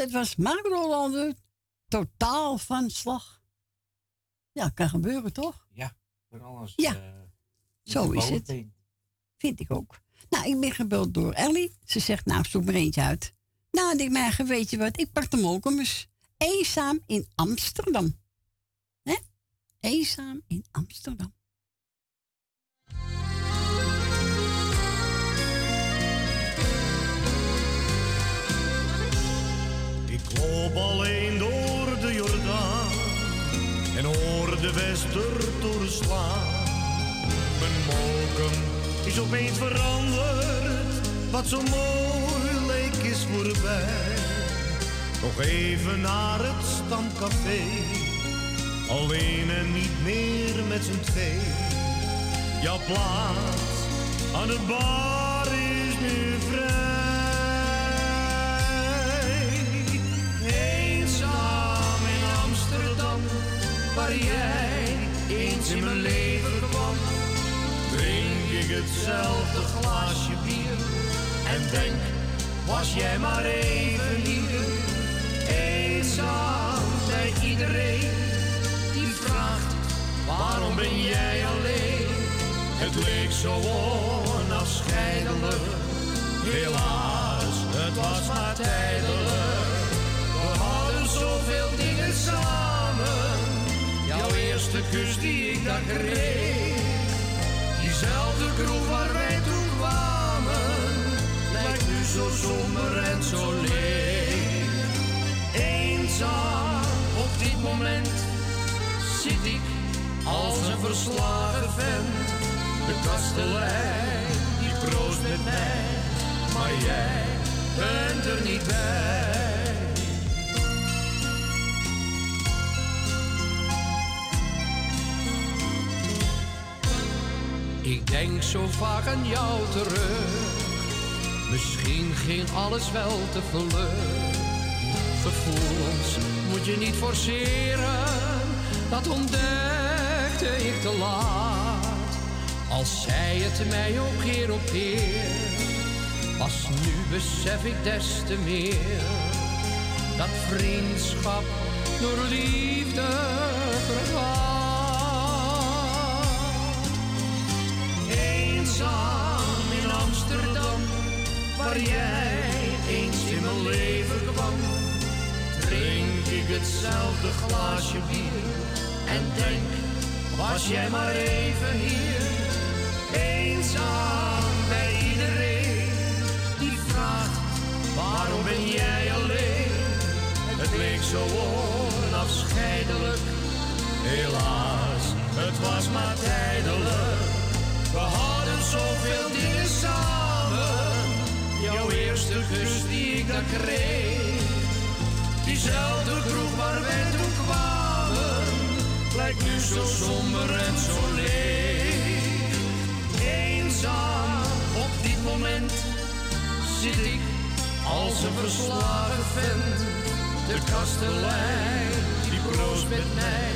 Dat was Marco de Hollander. Totaal van slag. Ja, kan gebeuren, toch? Ja, vooral als Ja. eh, Zo is het. Vind ik ook. Nou, ik ben gebeld door Ellie. Ze zegt, nou, zoek maar eentje uit. Nou, ik maar, weet je wat, ik pak de molkemers. Eenzaam in Amsterdam. Hè? Eenzaam in Amsterdam. Loop alleen door de Jordaan en hoor de wester doorslaan. Mijn mokum is opeens veranderd, wat zo mooi leek is voorbij. Nog even naar het stamcafé, alleen en niet meer met z'n twee. Jouw plaats aan de bar is nu vrij. Eenzaam in Amsterdam, waar jij eens in mijn leven kwam. Drink ik hetzelfde glaasje bier en denk, was jij maar even hier. Eenzaam bij iedereen die vraagt, waarom ben jij alleen? Het leek zo onafscheidelijk, helaas, het was maar tijdelijk. Zoveel dingen samen, jouw eerste kus die ik daar kreeg. Diezelfde kroeg waar wij toen kwamen, lijkt nu zo somber en zo leeg. Eenzaam op dit moment zit ik als een verslagen vent. De kastelein die proost met mij, maar jij bent er niet bij. Ik denk zo vaak aan jou terug. Misschien ging alles wel te vlug. Gevoelens moet je niet forceren. Dat ontdekte ik te laat. Als zei het mij ook keer op keer. Pas nu besef ik des te meer. Dat vriendschap door liefde vergaat. Eenzaam in Amsterdam, waar jij eens in mijn leven kwam. Drink ik hetzelfde glaasje bier en denk, was jij maar even hier. Eenzaam bij iedereen die vraagt, waarom ben jij alleen? Het leek zo onafscheidelijk, helaas, het was maar tijdelijk. Zoveel dingen samen. Jouw eerste kus die ik daar kreeg. Diezelfde kroeg waar wij toen kwamen. Lijkt nu zo somber en zo leeg. Eenzaam op dit moment zit ik als een verslagen vent. De kastelein die proost met mij.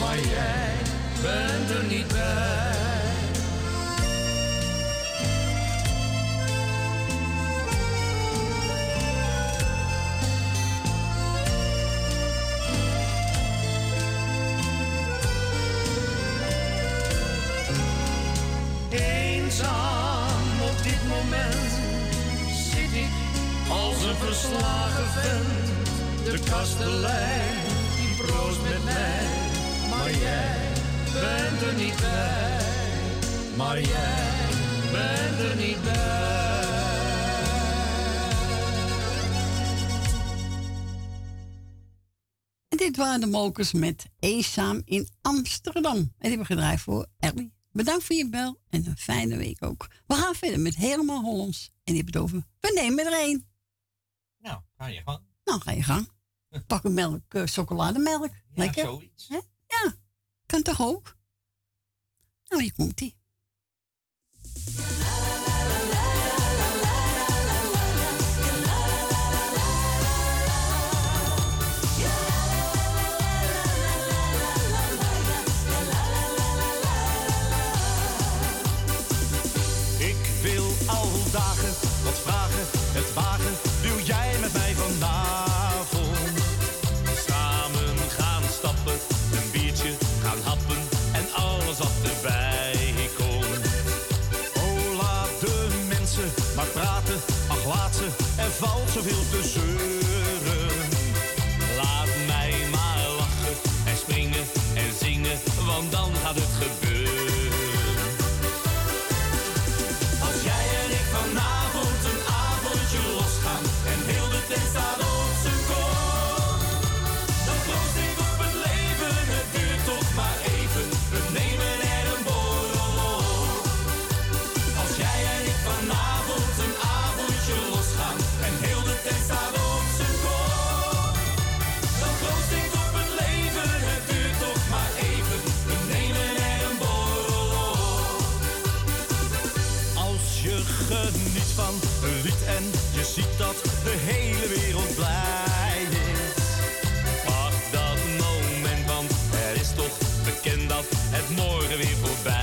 Maar jij bent er niet bij. Verslagen vent. De kastelein die proost met mij, maar jij bent er niet bij. Maar jij bent er niet bij. Dit waren de Mokers met Eenzaam in Amsterdam. En die hebben gedraaid voor Ellie. Bedankt voor je bel en een fijne week ook. We gaan verder met helemaal Hollands. En die hebben het over, we nemen er één. Nou, ga je gang. Nou, ga je gang. Pak een melk, eh, chocolademelk. Lekker. zoiets. Hè? Ja, kan toch ook? Nou, hier komt ie. Ik wil al dagen wat vragen, het wagen. Bekend dat het morgen weer voorbij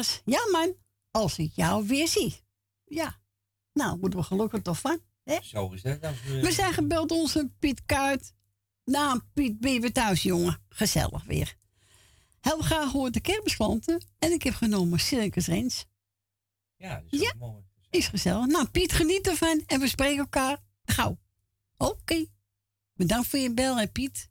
was, ja man, als ik jou weer zie. Ja. Nou, moeten we gelukkig toch van. Hè? Zo is dat. dan. We zijn gebeld onze Piet Kuit. Nou, Piet, ben je weer thuis, jongen? Gezellig weer. Heel graag hoort de kermisklanten. En ik heb genomen Circus Rens. Ja, dat is Ja. mooi. Is gezellig. Nou, Piet, geniet ervan. En we spreken elkaar gauw. Oké. Bedankt voor je bel, hè, Piet.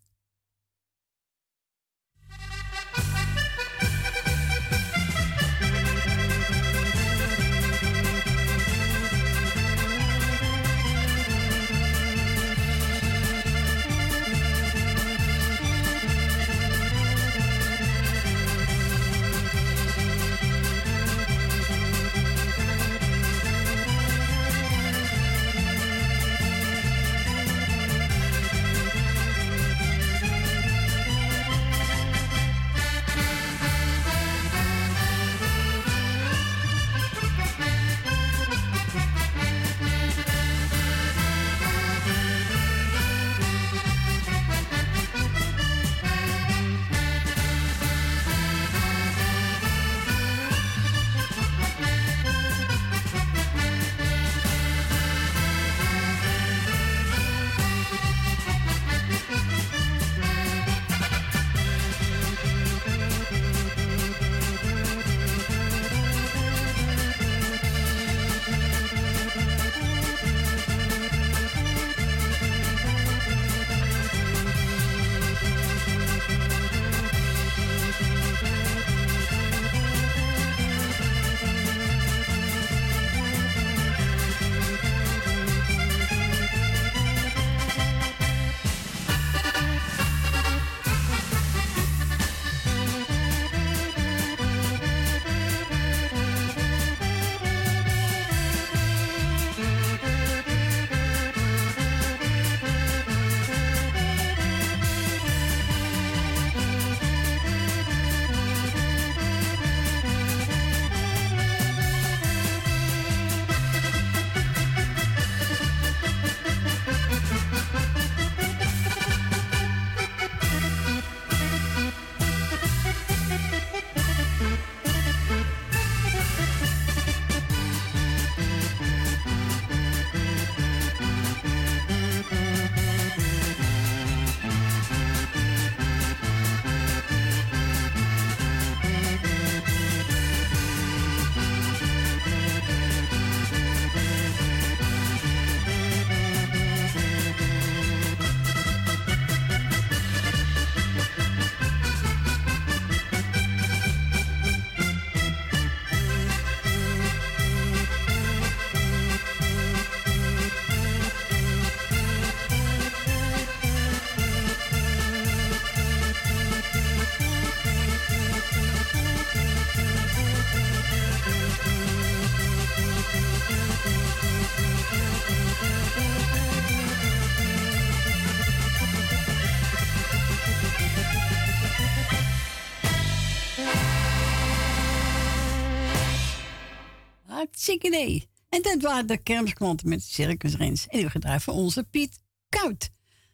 Hartstikke idee. En dit waren de kermisklanten met Circus Rens. En die gedraaid voor onze Piet Kuit.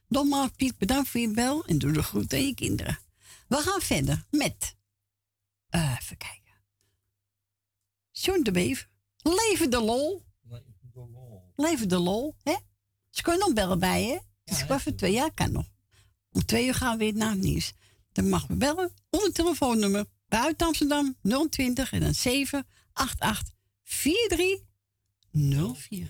Nogmaals, Piet, bedankt voor je bel en doe de groet aan je kinderen. We gaan verder met... eh, even kijken. John de Beef. Leven de lol. Leven de lol, hè? Ze kunnen nog bellen bij je. Het is kwart voor twee jaar, kan nog. Om twee uur gaan we weer naar het nieuws. Dan mag we bellen onder telefoonnummer buiten Amsterdam 020 en dan 788 4304.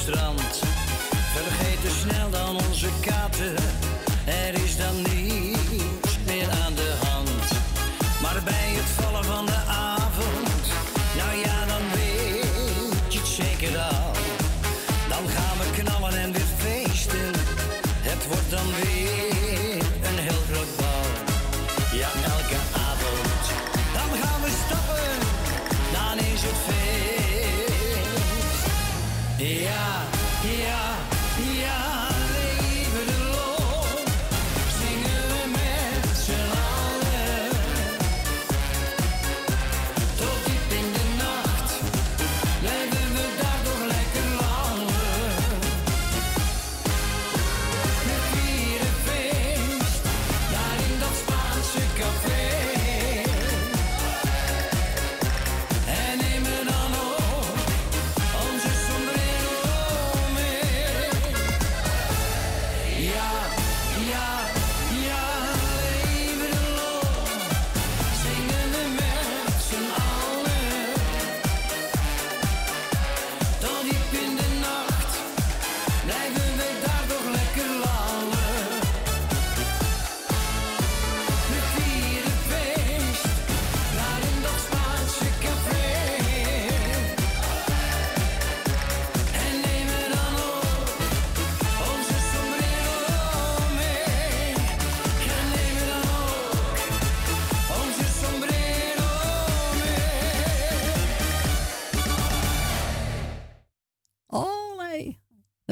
strand. Vergeten snel dan onze katen.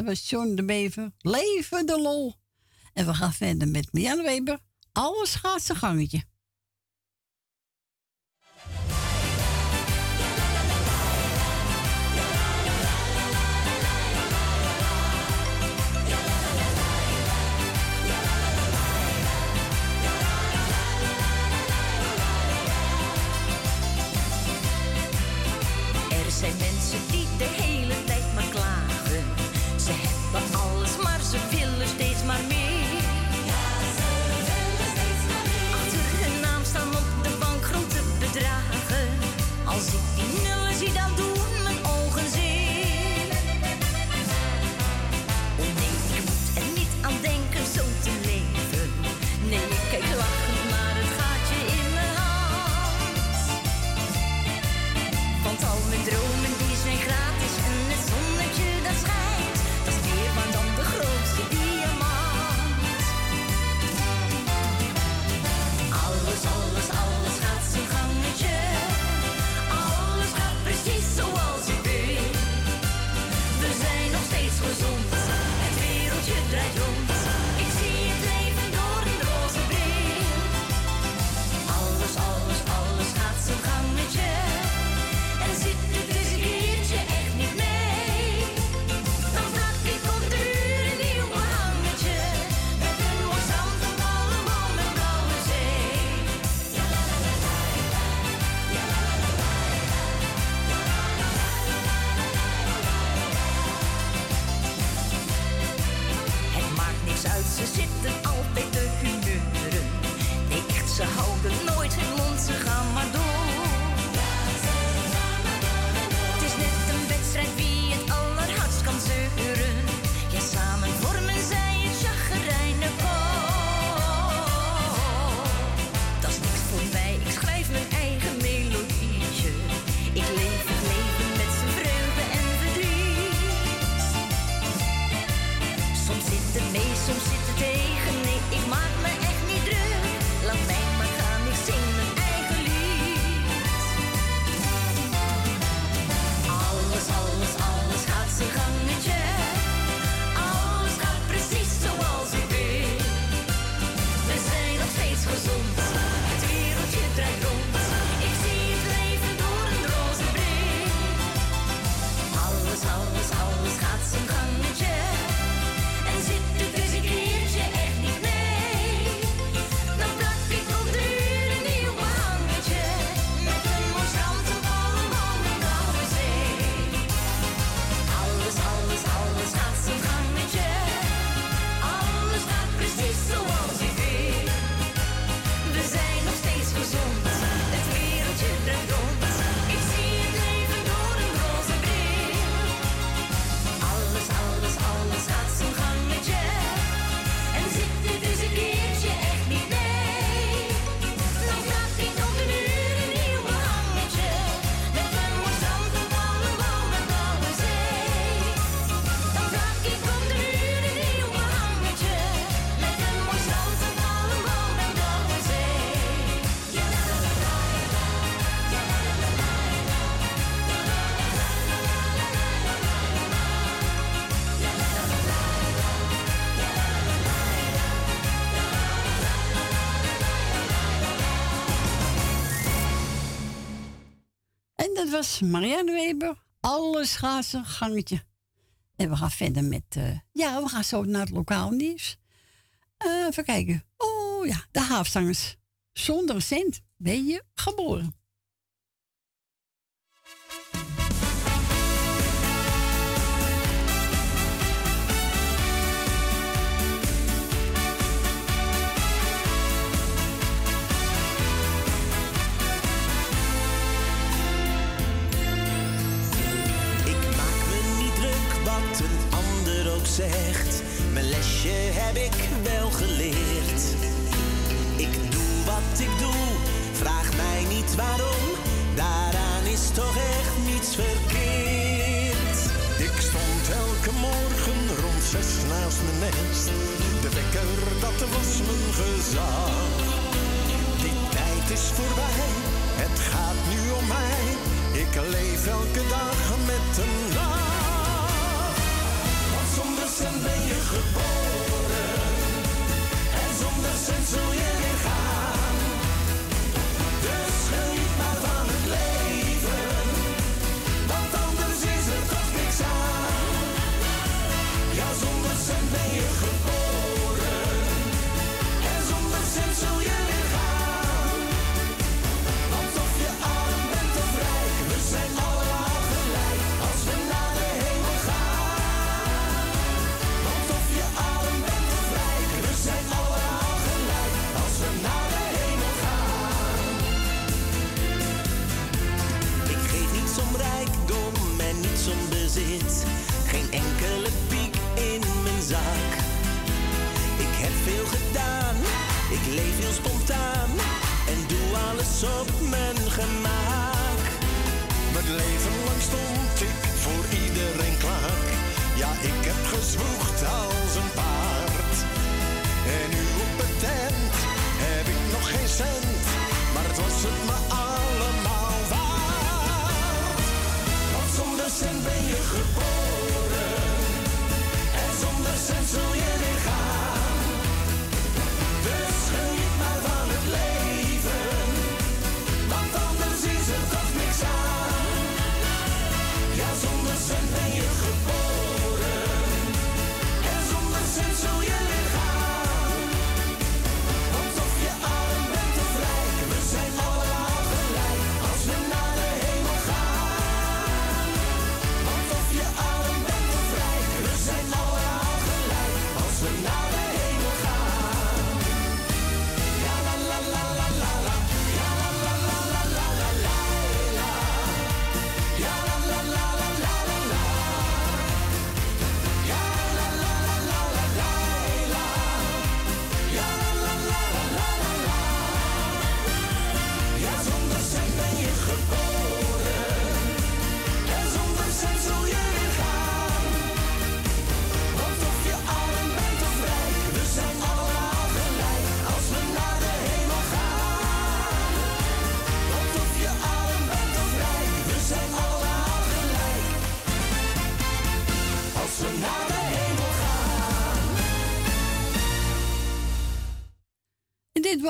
was John de Bever. Leven de lol. En we gaan verder met Mian Weber. Alles gaat zijn gangetje. Er zijn mensen die de don't le was Marianne Weber, alle gangetje. En we gaan verder met, eh, ja, we gaan zo naar het lokaal nieuws. Uh, even kijken. Oh ja, de haafzangers. Zonder cent ben je geboren. mijn lesje heb ik wel geleerd. Ik doe wat ik doe, vraag mij niet waarom, daaraan is toch echt niets verkeerd. Ik stond elke morgen rond zes naast mijn nest, de wekker dat was mijn gezag. Die tijd is voorbij, het gaat nu om mij, ik leef elke dag met een dan ben je geboren.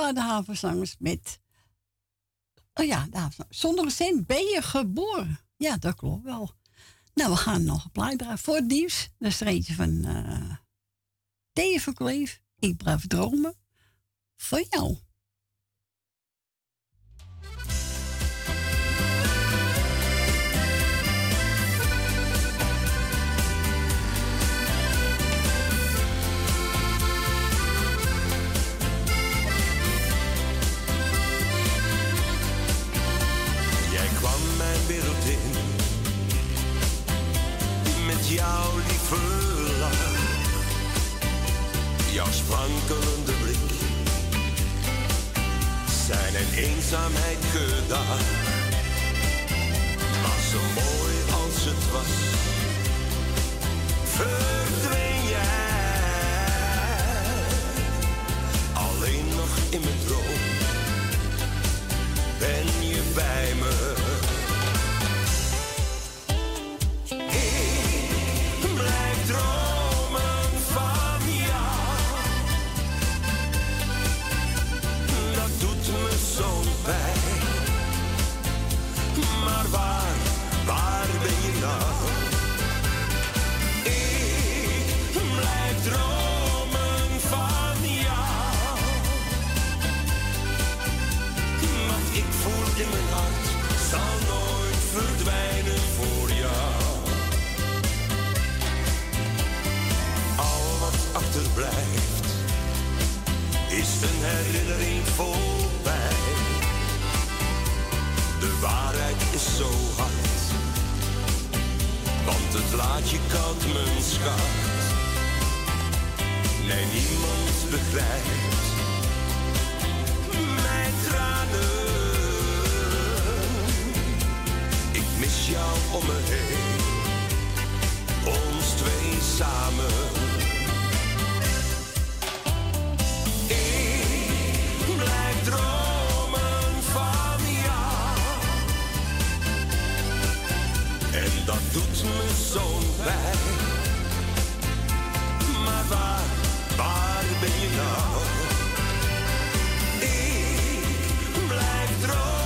Eh, de havenzangers met. Oh ja, de havenzangers. Zonder zin ben je geboren. Ja, dat klopt wel. Nou, we gaan nog een plaat draaien. Voor het nieuws, dat is er van uh, Dave Kleef. Ik blijf dromen. Voor jou. wankelende blik. Zijn een eenzaamheid gedaan. Was zo mooi als het was, verdween jij. De waarheid is zo hard, want het laat je koud, mijn schat. Nee, niemand begrijpt mijn tranen. Ik mis jou om me heen, ons twee samen. doet me zo'n pijn. Maar waar, waar ben je nou? Ik blijf dromen.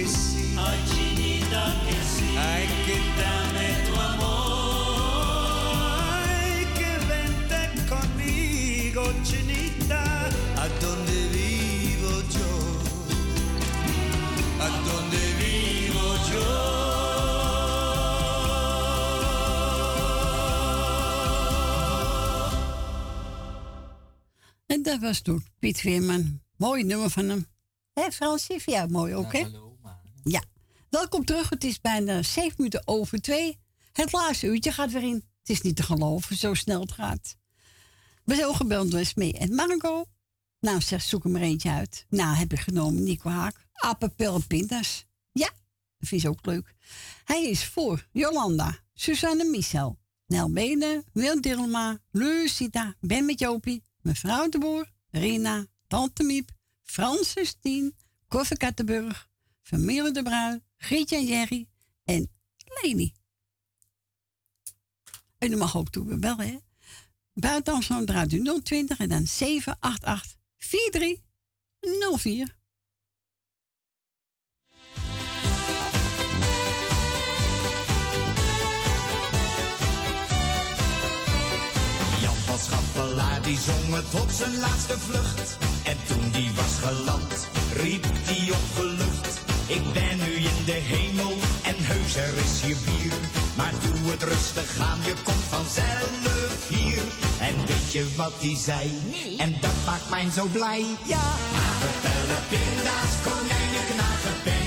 Chinita que sí. Ay, chinita que sí. Ay, que dame tu amor. Ay, que vente conmigo, chinita, a donde vivo yo. A donde vivo yo. En dat was toen Piet Veerman. Mooi nummer van hem. Hé, Fransie? Ja, mooi ook, hè? Ja. Welkom terug. Het is bijna zeven minuten over twee. Het laatste uurtje gaat weer in. Het is niet te geloven, zo snel het gaat. We zijn gebeld door Smee en Marco. Nou, zeg, zoek er maar eentje uit. Nou, heb ik genomen, Nico Haak. Appelpel pindas. Ja, dat vind je ook leuk. Hij is voor Jolanda, Suzanne Michel, Nel Benen, Wil Dilma, Lucita, Ben met Jopie, mevrouw de Boer, Rina, Tante Miep, Francis Tien, Kattenburg, Familie de Bruin, Grietje en Jerry en Leni. En u mag ook toe bellen, hè? Buiten Amsterdam draait u 020 en dan 788 4304. Jan van Schappelaar die zong het op zijn laatste vlucht. En toen die was geland, riep die opgelucht. Ik ben nu in de hemel en heus er is hier bier. Maar doe het rustig aan, je komt vanzelf hier. En weet je wat die zei? En dat maakt mij zo blij. Ja, aardappelen, pinda's, konijnen, knagen, pen.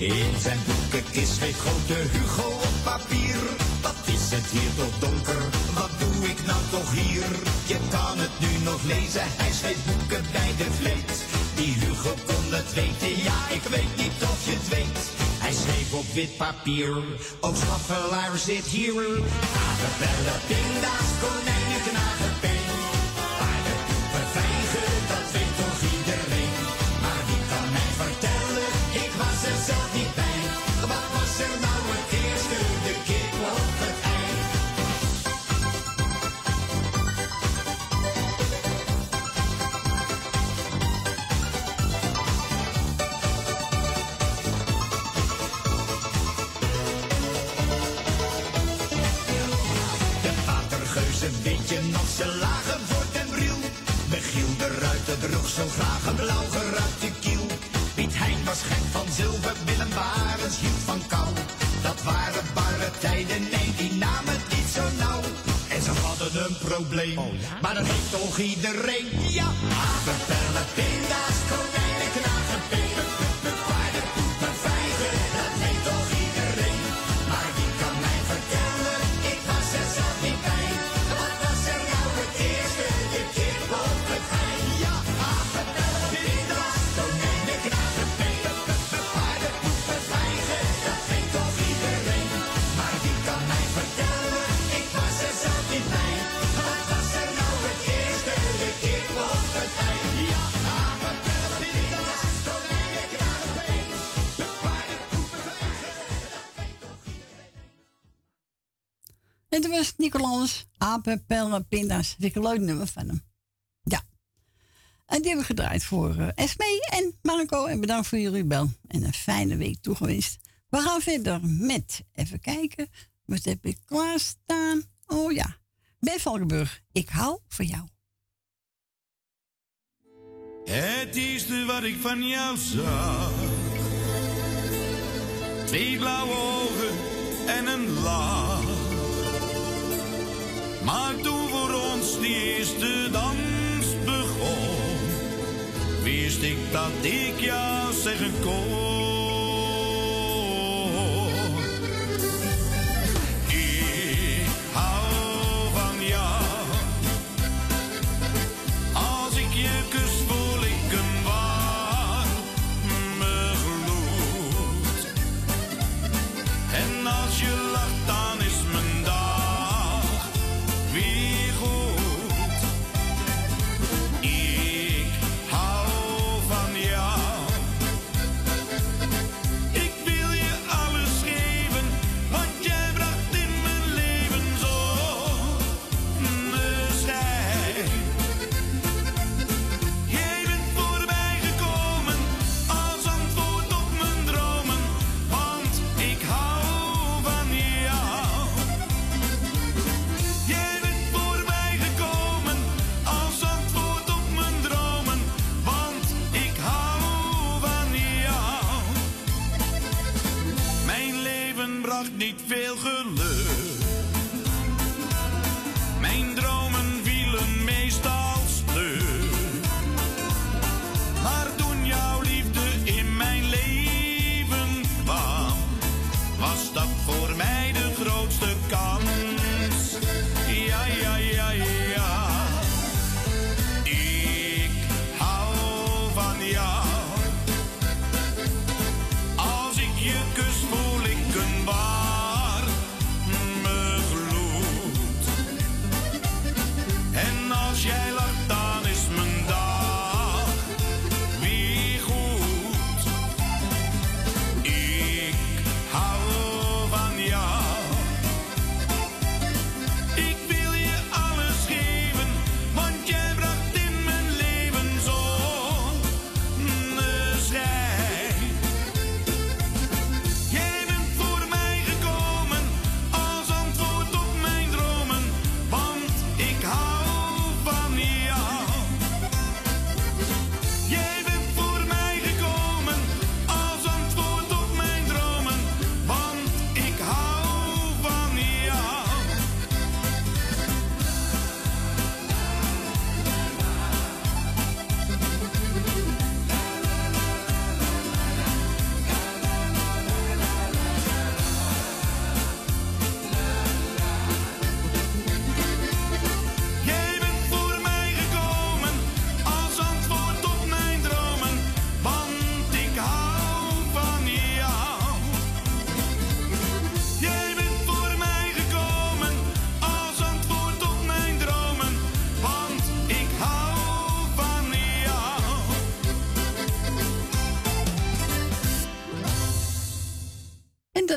In zijn boekenkist schreef grote Hugo op papier. Wat is het hier toch donker? Wat doe ik nou toch hier? Je kan het nu nog lezen, hij schreef boeken bij de vleet. Die Hugo kon het weten, ja, ik weet niet of je het weet. Hij schreef op wit papier, ook schaffelaar zit hier. Aardappelen, pinda's, konijnen, knagen, Dat waren barre tijden, nee, die namen het niet zo nauw. En ze hadden een probleem, maar dat heeft toch iedereen. Ja, aardappelen, pinda's, konijnen, Toen was Nicolaas, apen, pellen, pinda's. Vind ik nummer van hem. Ja. En die hebben we gedraaid voor eh Esme en Marco. En bedankt voor jullie bel. En een fijne week toegewenst. We gaan verder met, even kijken. Wat heb ik klaarstaan? Oh ja. Ben Valkenburg, ik hou van jou. Het eerste wat ik van jou zag. Twee blauwe ogen en een lach. Maar toen voor ons die eerste dans begon, wist ik dat ik jou zeggen kon.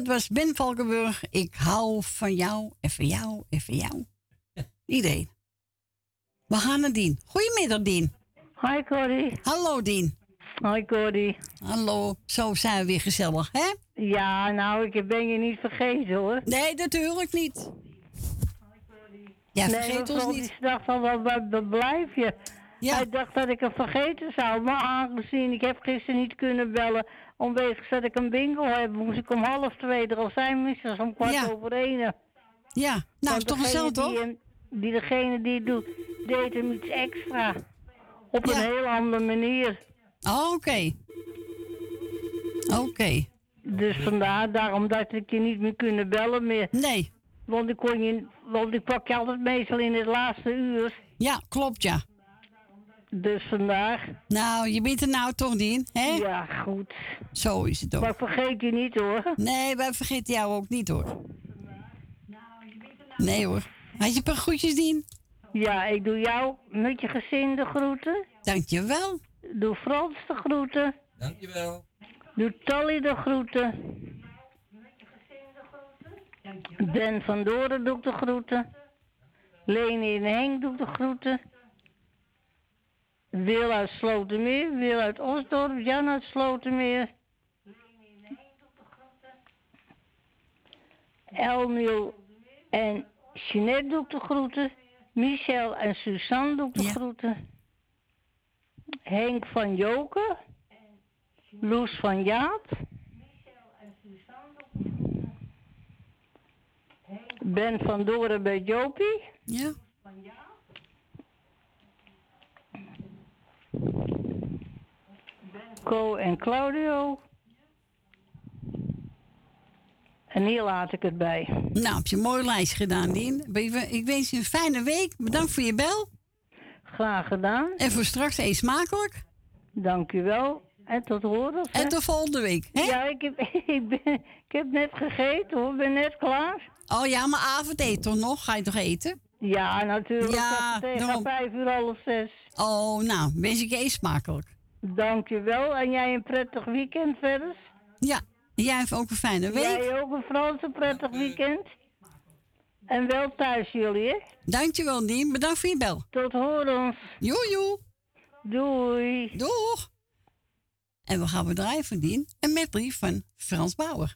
Dat was Ben Valkenburg. Ik hou van jou en van jou en van jou. Iedereen. We gaan naar Dien. Goedemiddag, Dien. Hi, Corrie. Hallo, Dien. Hoi, Corrie. Hallo. Zo zijn we weer gezellig, hè? Ja, nou, ik ben je niet vergeten, hoor. Nee, natuurlijk niet. Ja, nee, vergeet ons niet. Die dacht van, waar, waar, waar blijf je? Hij dacht dat ik hem vergeten zou, maar aangezien ik heb gisteren niet kunnen bellen, omwege dat ik een bingo heb, moest ik om half twee er al zijn, minstens om kwart Ja. over één. Ja, nou, is toch gezellig, toch? Die, hem- die degene die het doet, deed hem iets extra. Op een heel andere manier. Oh, Oké. Oké. Dus vandaar, daarom dat ik je niet meer kunnen bellen meer. Nee. Want ik, kon je, want ik pak je altijd meestal in het laatste uur. Ja, klopt, ja. Dus vandaar. Nou, je bent er nou toch, Dien, hè? Ja, goed. Zo is het ook. Maar vergeet je niet, hoor. Nee, wij vergeten jou ook niet, hoor. Nee, hoor. Had je een paar groetjes, Dien? Ja, ik doe jou met je gezin de groeten. Dankjewel. Doe Frans de groeten. Dankjewel. Doe Tolly de groeten. Ben van Doren doe ik de groeten. Leni en Henk doe ik de groeten. Wil uit Slotermeer, Wil uit Osdorp, Jan uit Slotermeer. Elmiel en Jeanette doe ik de groeten. Michel en Suzanne doe ik de groeten. Henk van Joken. Loes van Jaap. Ben van Doren bij Jopie. Ja. Co en Claudio. En hier laat ik het bij. Nou, heb je een mooie lijst gedaan, Dien. Ik wens je een fijne week. Bedankt voor je bel. Graag gedaan. En voor straks eet smakelijk. Dank u wel. En tot horen. En tot volgende week. Hè? Ja, ik heb, ik, ben, ik heb net gegeten hoor. Ik ben net klaar. Oh ja, maar avondeten toch nog? Ga je toch eten? Ja, natuurlijk. Ja, tegen vijf uur half zes. Oh, nou, wens ik je eet smakelijk. Dank je wel. En jij een prettig weekend verder? Ja, jij hebt ook een fijne week. Jij ook een Franse prettig weekend. En wel thuis jullie, hè? Dankjewel, Dien. Bedankt voor je bel. Tot horens. Joe, joe. Doei. Doeg. En we gaan bedrijven Dien. Een medley van Frans Bauer.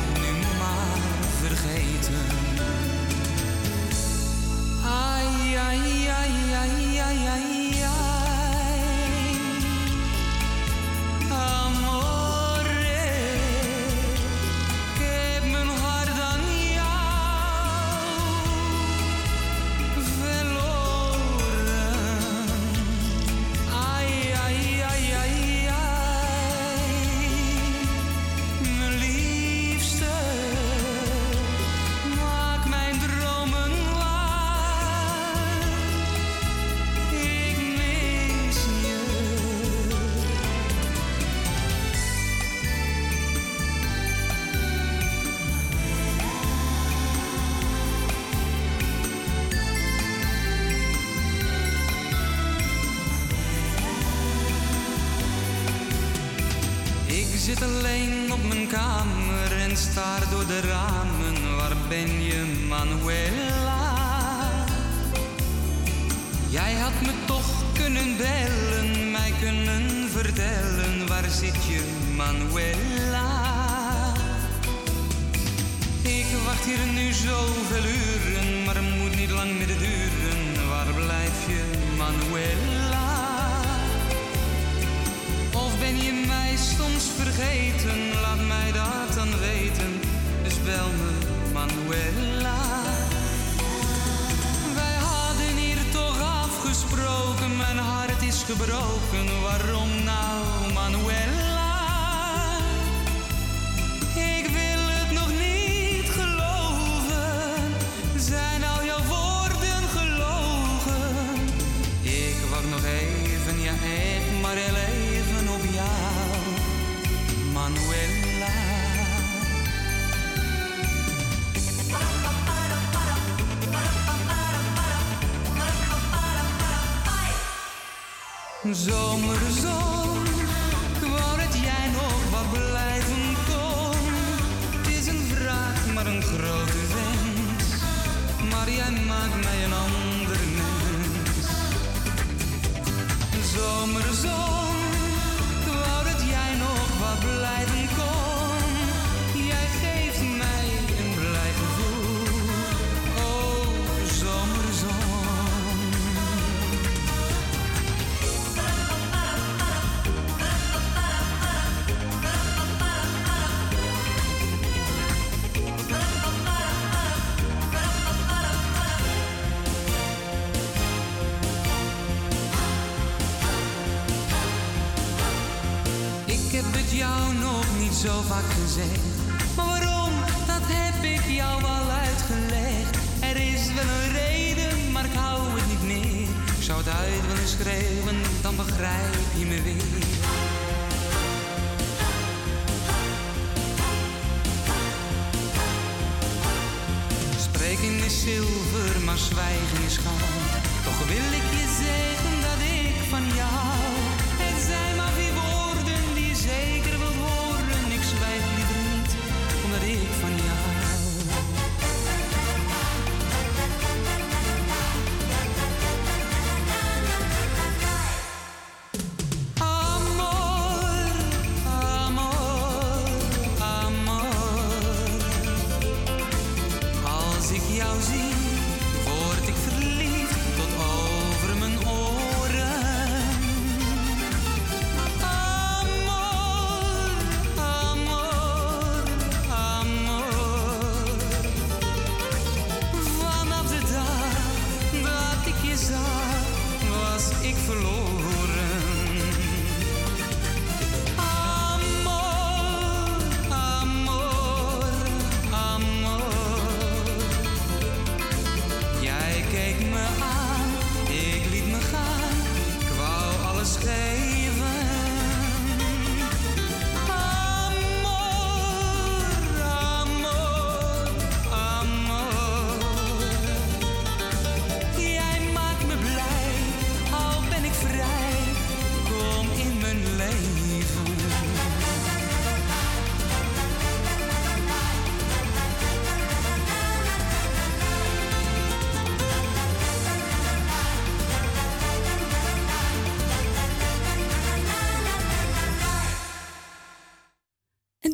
vergeten? Ai, ai, ai, ai, ai, ai, ai. Amore,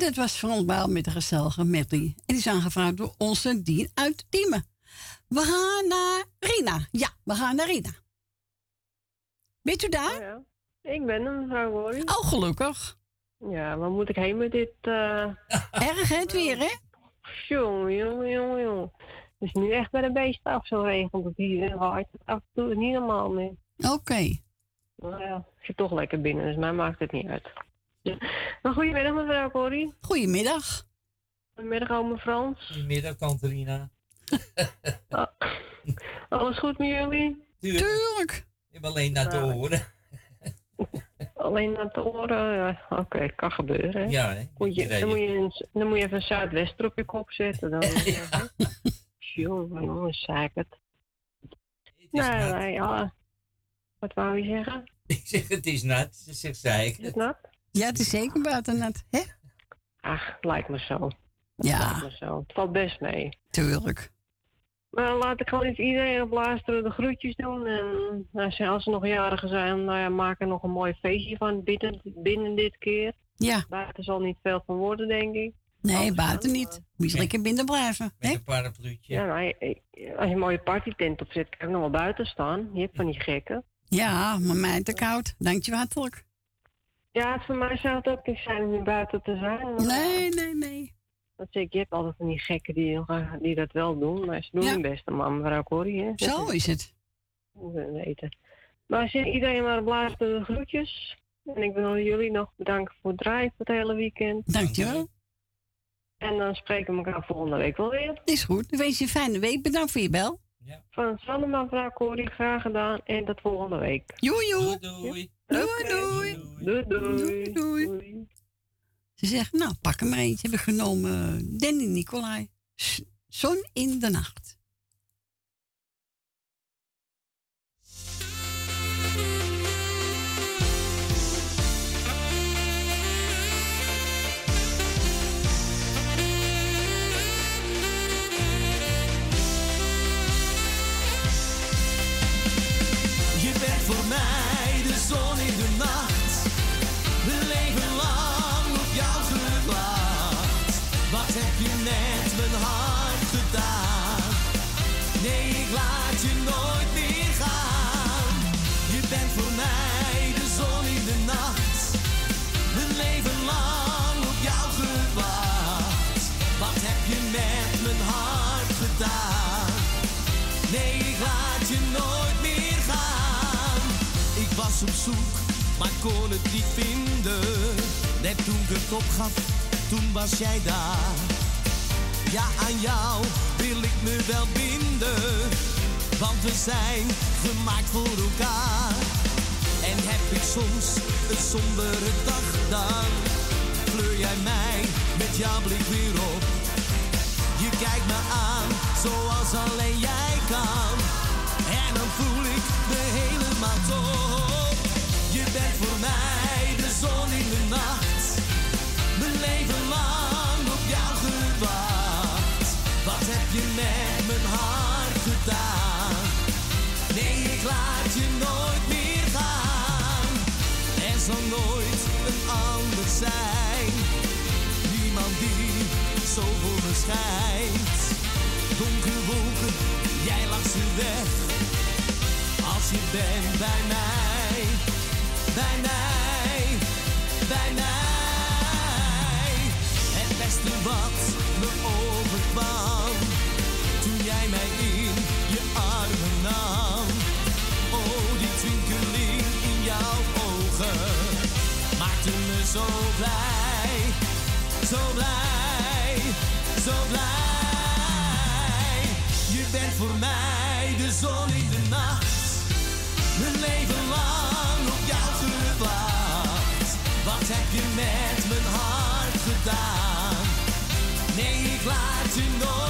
Dit was Frans Baal met de gezellige medley. En die is aangevraagd door onze Dien uit Diemen. We gaan naar Rina. Ja, we gaan naar Rina. Bent u daar? Ja, ik ben een mevrouw Rory. Oh, gelukkig. Ja, waar moet ik heen met dit? eh Erg, hè, het weer, hè? Jongen, jongen, jongen, jongen. Het is nu echt bij de beesten af, zo regent het hier het af en toe. Het niet normaal meer. Oké. Nou ja, ik zit toch lekker binnen, dus mij maakt het niet uit. Ja. Goedemiddag, mevrouw Corrie. Goedemiddag. Goedemiddag, ome Frans. Goedemiddag, tante Rina. Alles goed met jullie? Tuurlijk. Ik heb alleen naar te Nou, horen. Alleen naar te horen, ja, oké, kan gebeuren. Hè? Ja, hè? Moet je, dan, moet je een, dan moet je even Zuidwester op je kop zetten. Dan, Jongen, jongen, zeikert. Nee, nee, ja. Wat wou je zeggen? Ik zeg, het is nat. Ze zegt, zei ik. Is het nat? Ja, het is zeker buiten nat, hè? Ach, lijkt me zo. Ja. Lijkt me zo. Het valt best mee. Tuurlijk. Maar laat ik gewoon eens iedereen op luisteren de groetjes doen. En nou, ze- als ze nog jarigen zijn, nou ja, maak er nog een mooi feestje van binnen, binnen dit keer. Ja. Buiten zal niet veel van worden, denk ik. Nee, buiten niet. Moet je lekker binnen blijven, hè? Een parapluutje. Ja, nou, je- als je een mooie partytent opzet, kan ik nog wel buiten staan. Je hebt van die gekken. Ja, maar mij te koud. Dank je hartelijk. Ja, het voor mij zou het ook niet zijn om hier buiten te zijn. Nee, nee, nee. Dat zeg ik, je hebt altijd van die gekken die, die dat wel doen. Maar ze doen Ja. hun best, man, mevrouw Corrie. Hè? Zo is het. We weten. Maar zeg iedereen maar op luisteren de groetjes. En ik wil jullie nog bedanken voor het draaien voor het hele weekend. Dankjewel. En dan spreken we elkaar volgende week wel weer. Is goed. Dan wens je een fijne week. Bedankt voor je bel. Van Sanne, mevrouw Corrie, graag gedaan. En tot volgende week. Joe, joe. Doei. Doei, doei. Doei, Doei, doei. doei. Ze zegt, nou, pak er maar eentje. Hebben genomen Danny Nicolai. Zon in de nacht. Kon het niet vinden. Net toen ik het opgaf, toen was jij daar. Ja, aan jou wil ik me wel binden, want we zijn gemaakt voor elkaar. En heb ik soms een sombere dag, dan kleur jij mij met jouw blik weer op. Je kijkt me aan zoals alleen jij kan. En dan voel ik me helemaal top. Nacht. Mijn leven lang op jou gewacht. Wat heb je met mijn hart gedaan? Nee, ik laat je nooit meer gaan. Er zal nooit een ander zijn. Niemand die zo voor me schijnt. Donkere wolken, jij lacht ze weg. Als je bent bij mij, bij mij, bij mij. Het beste wat me overkwam, toen jij mij in je armen nam. Oh, die twinkeling in jouw ogen, maakte me zo blij, zo blij, zo blij. Je bent voor mij de zon in de nacht. Mijn leven lang Heb je met mijn hart gedaan? Nee, ik laat je nooit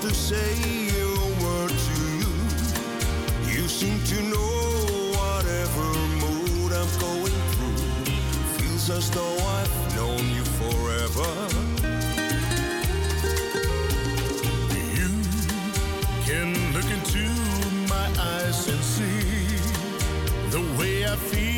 have to say a word to you. You seem to know whatever mood I'm going through. Feels as though I've known you forever. You can look into my eyes and see the way I feel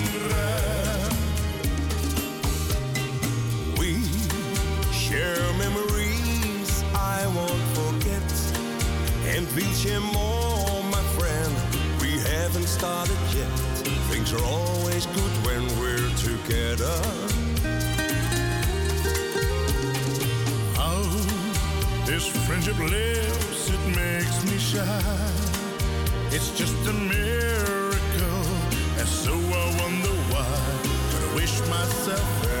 And we'll share more, my friend. We haven't started yet. Things are always good when we're together. How this friendship lives, it makes me shine. It's just a miracle, and so I wonder why. But I wish myself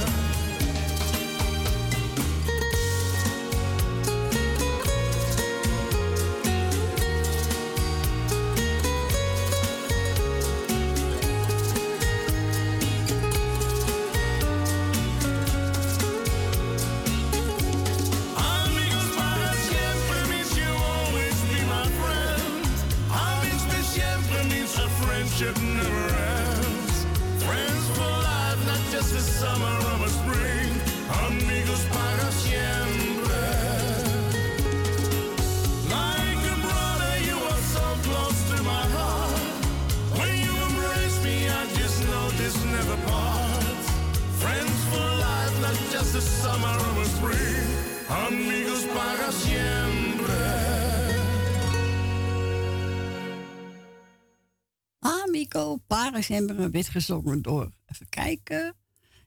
Parisemberen werd gezongen door, even kijken.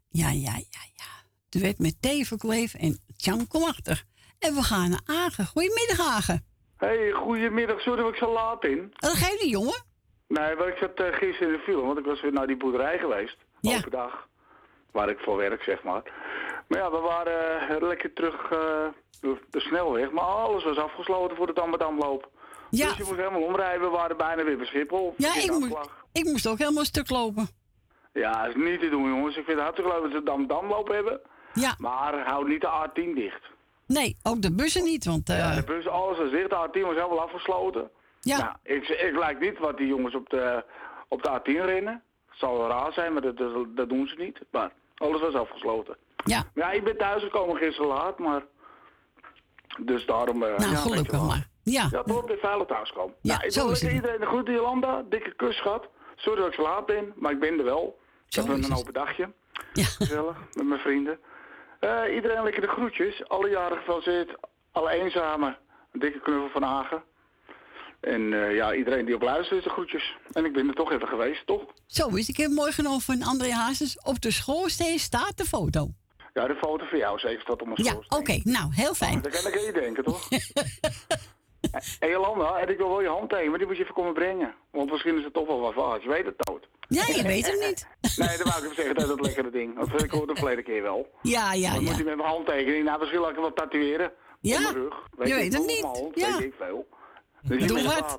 Ja, ja, ja, ja. Er werd met Kleef en Tjan Komachter. En we gaan naar Agen. Goedemiddag, Agen. Hey, goedemiddag. Sorry dat ik zo laat ben. Dat geeft niet, jongen. Nee, maar ik zat eh, gisteren in de film, want ik was weer naar die boerderij geweest. Ja. Open dag. Waar ik voor werk, zeg maar. Maar ja, we waren eh, lekker terug eh, de, snelweg. Maar alles was afgesloten voor de Dammerdamloop. Ja. Dus je moest helemaal omrijden. We waren bijna weer bij Schiphol. Ja, ik, afslag. Ik moest ook helemaal stuk lopen. Ja, is niet te doen, jongens. Ik vind het hartstikke leuk dat ze de Dammerdamloop hebben. Ja. Maar hou niet de A10 dicht. Nee, ook de bussen niet, want... eh, Ja, de bus, alles was dicht. De A10 was helemaal afgesloten. Ja. Nou, ik, ik lijk niet wat die jongens op de, op de A10 rennen. Het zal wel raar zijn, maar dat, dat, dat doen ze niet. Maar alles was afgesloten. Ja. Ja, ik ben thuisgekomen gisteren laat, maar... Dus daarom... eh, nou, ja, gelukkig maar. Ja. Ja, toch weer veilig thuiskomen. Ja, nou, ik zo is het. iedereen de groeten, Jolanda. Dikke kus, schat. Sorry dat ik zo laat ben, maar ik ben er wel. Ik heb een open dagje. Ja. Gezellig, met mijn vrienden. Eh, iedereen lekker de groetjes. Alle jaren gefeliciteerd. Alle eenzamen. Een dikke knuffel van Hagen. En eh, ja, iedereen die ook luistert, de groetjes. En ik ben er toch even geweest, toch? Zo is. Ik heb mooi genomen van André Hazes. Op de schoorsteen staat de foto. Ja, de foto van jou, zeker staat op mijn Ja, schoorsteen. oké. Nou, heel fijn. Dat kan ik aan je denken, toch? Hé, hey, Jolanda, en ik wil wel je handtekening, die moet je even komen brengen. Want misschien is het toch wel wat waard. Je weet het nooit. Ja, je weet het niet. Nee, dan wou ik even zeggen, dat is dat lekkere ding. Dat ik hoorde de verleden keer wel. Ja, ja, Dan moet je met mijn handtekening, nou misschien laat ik hem wat tatueren. Ja, Op mijn rug. je ik weet het niet. hand, Ja. Weet ik veel. Dus je Doe wat.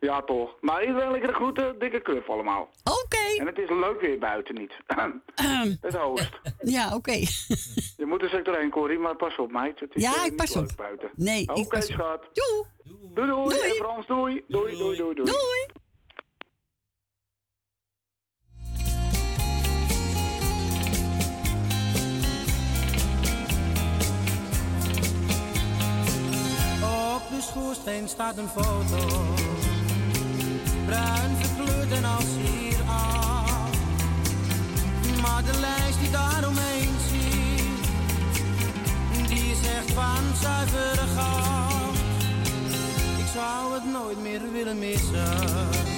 Ja, toch. Maar iedereen lekkere groeten, dikke knuffel allemaal. Oké. En het is leuk weer buiten niet. het oost. Ja, oké. Je moet er zeker doorheen, Corrie, maar pas op, meid. Het is Ja, eh, ik pas op. buiten. Nee, ik Oké, pas op. schat. Doei. Doei, doei. En Frans, doei. Doei, doei, doei, doei. Doei. Op de schoorsteen staat een foto, bruin verkleurd en als hier af. Maar de lijst die daaromheen ziet, die echt van zuivere goud. Ik zou het nooit meer willen missen,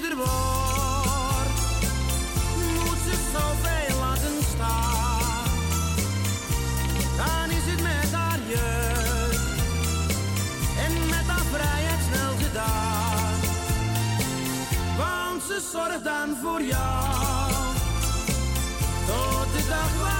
Moeder wordt, moet ze zoveel laten staan. Dan is het met haar jeugd en met haar vrijheid snel gedaan. Want ze zorgt dan voor jou, tot de dag waarop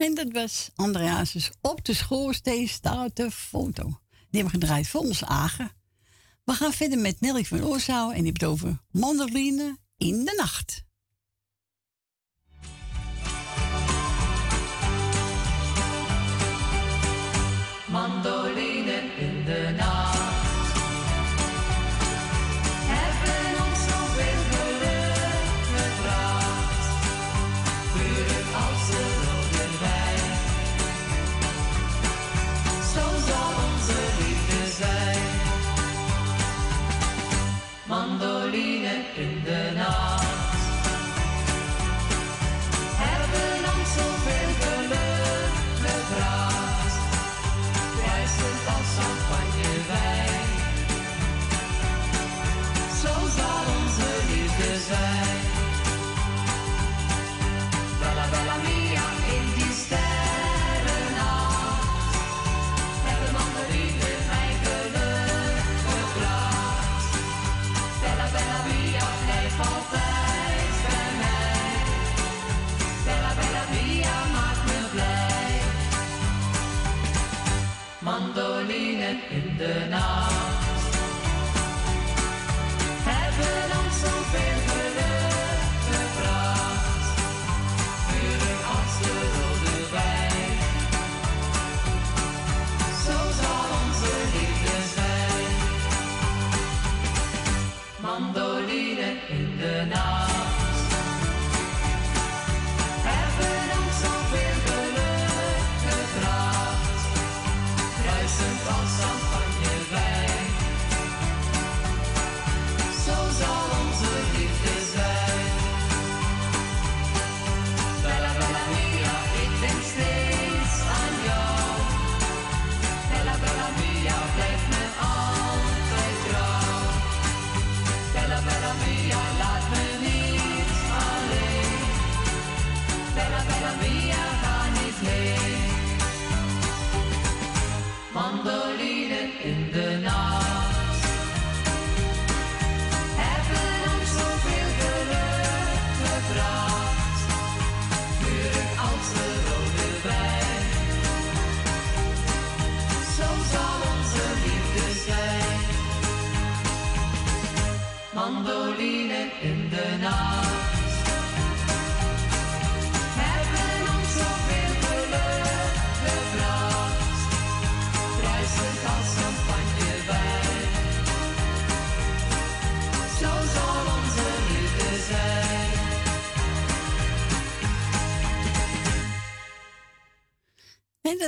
En dat was Andreasus op de schoorsteen staat de foto. Die hebben we gedraaid voor ons Agen. We gaan verder met Nelly van Oorsouw en die heeft het over mandoline in de nacht.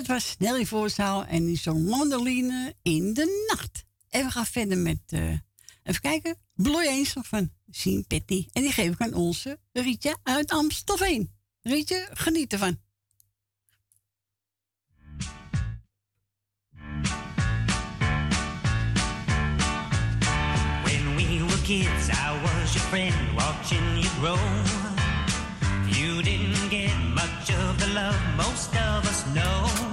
dat was Nelly Voorzaal en die zong Mandoline in de nacht. En we gaan verder met, eh, even kijken, Bloei eens van Sien Petty. En die geef ik aan onze Rietje uit Amstelveen. Rietje, geniet ervan. When we friend, watching you grow. You didn't get much of the love most of us know.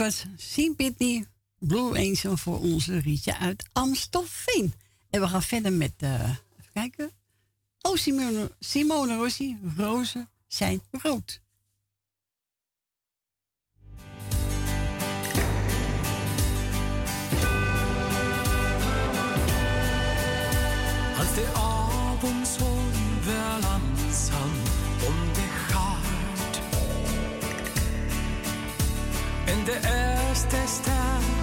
was Sien Blue Angel voor onze Rietje uit Amstelveen. En we gaan verder met, eh, even kijken. Oh, Simone, Simone Rossi, rozen zijn rood. Als de avond in der air Stadt.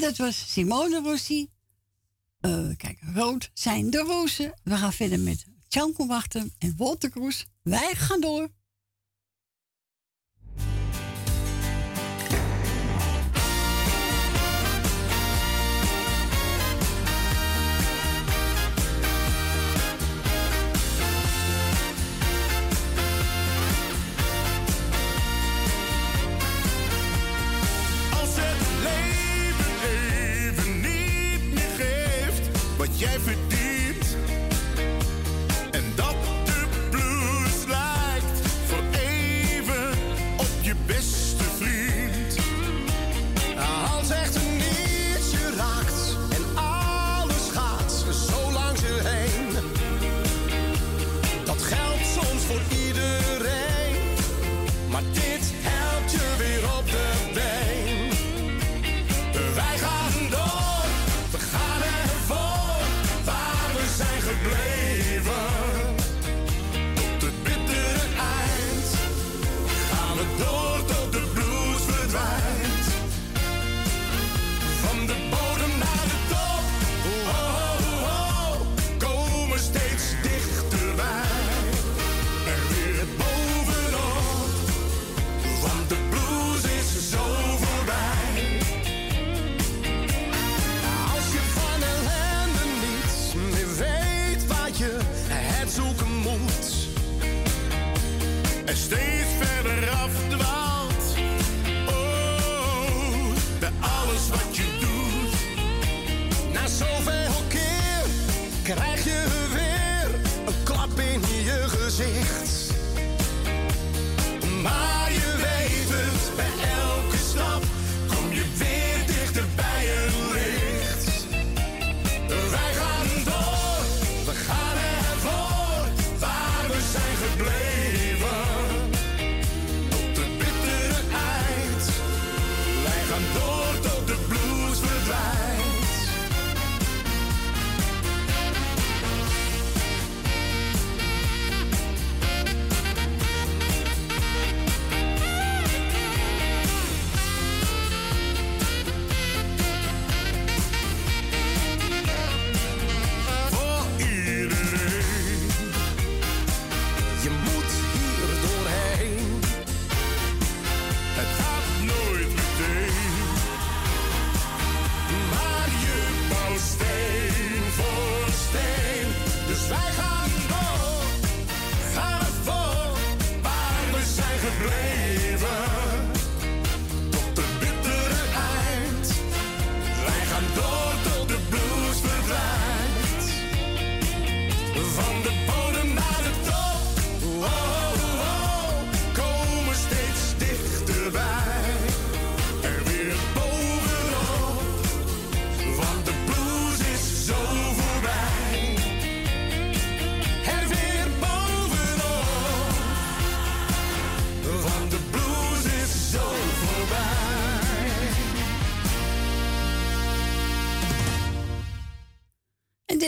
dat was Simone Rossi. Eh, kijk, rood zijn de rozen. We gaan verder met Tjanko Wachten en Wolter Kroes. Wij gaan door.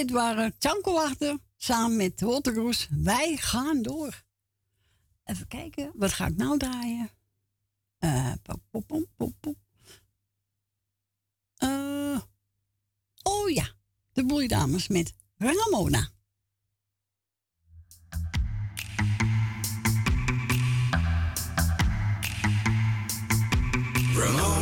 dit waren Tjanko samen met Rotterdams. Wij gaan door. Even kijken, wat ga ik nou draaien? Uh, pop, pop, pop, pop. Eh, oh ja, de Bloeidames met Ramona. Ramona.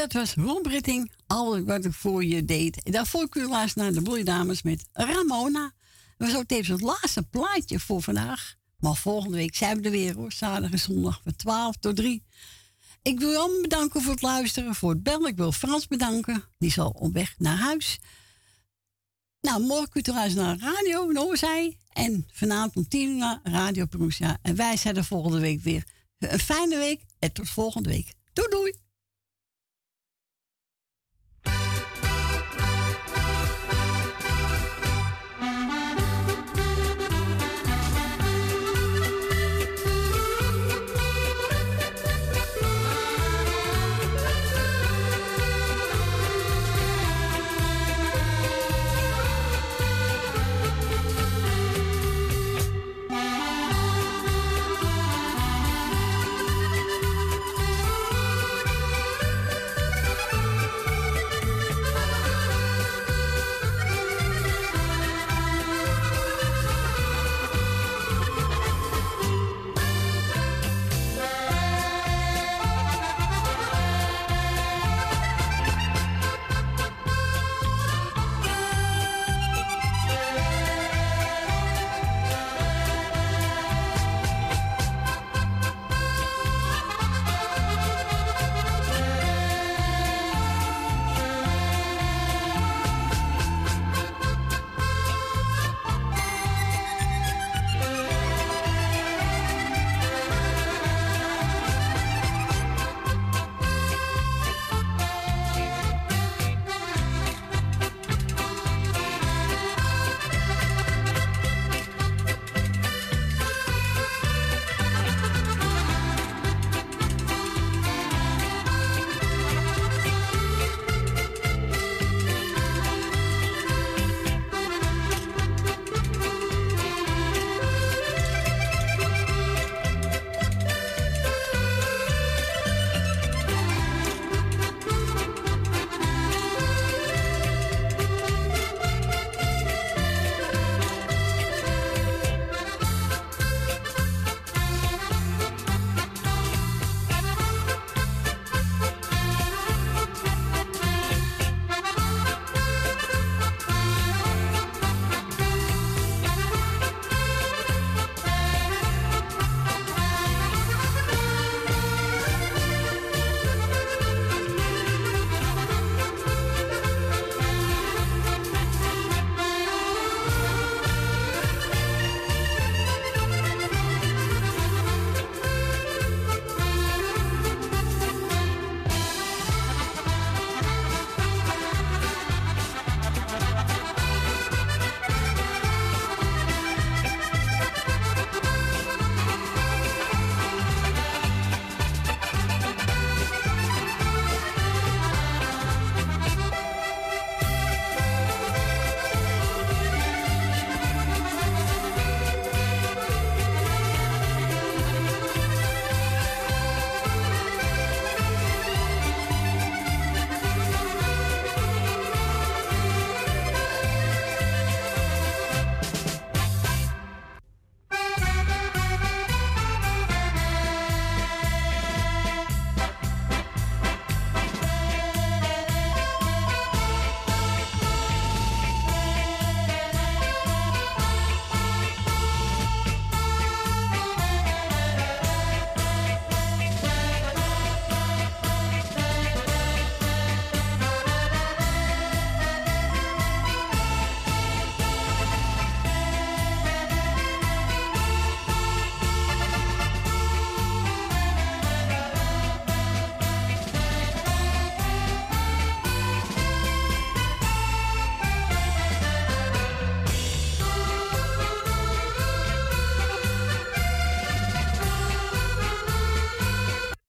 dat was Ron Britting. Alles wat ik voor je deed. En daarvoor kun je laatst naar de Bloeidames met Ramona. Dat was ook het laatste plaatje voor vandaag. Maar volgende week zijn we er weer hoor. Zaterdag en zondag van 12 tot 3. Ik wil Jan bedanken voor het luisteren, voor het bellen. Ik wil Frans bedanken. Die zal op weg naar huis. Nou, morgen kun je luisteren naar Radio Noorzij. En vanavond om 10 uur naar Radio Perusia. En wij zijn er volgende week weer. Een fijne week en tot volgende week. Doei doei!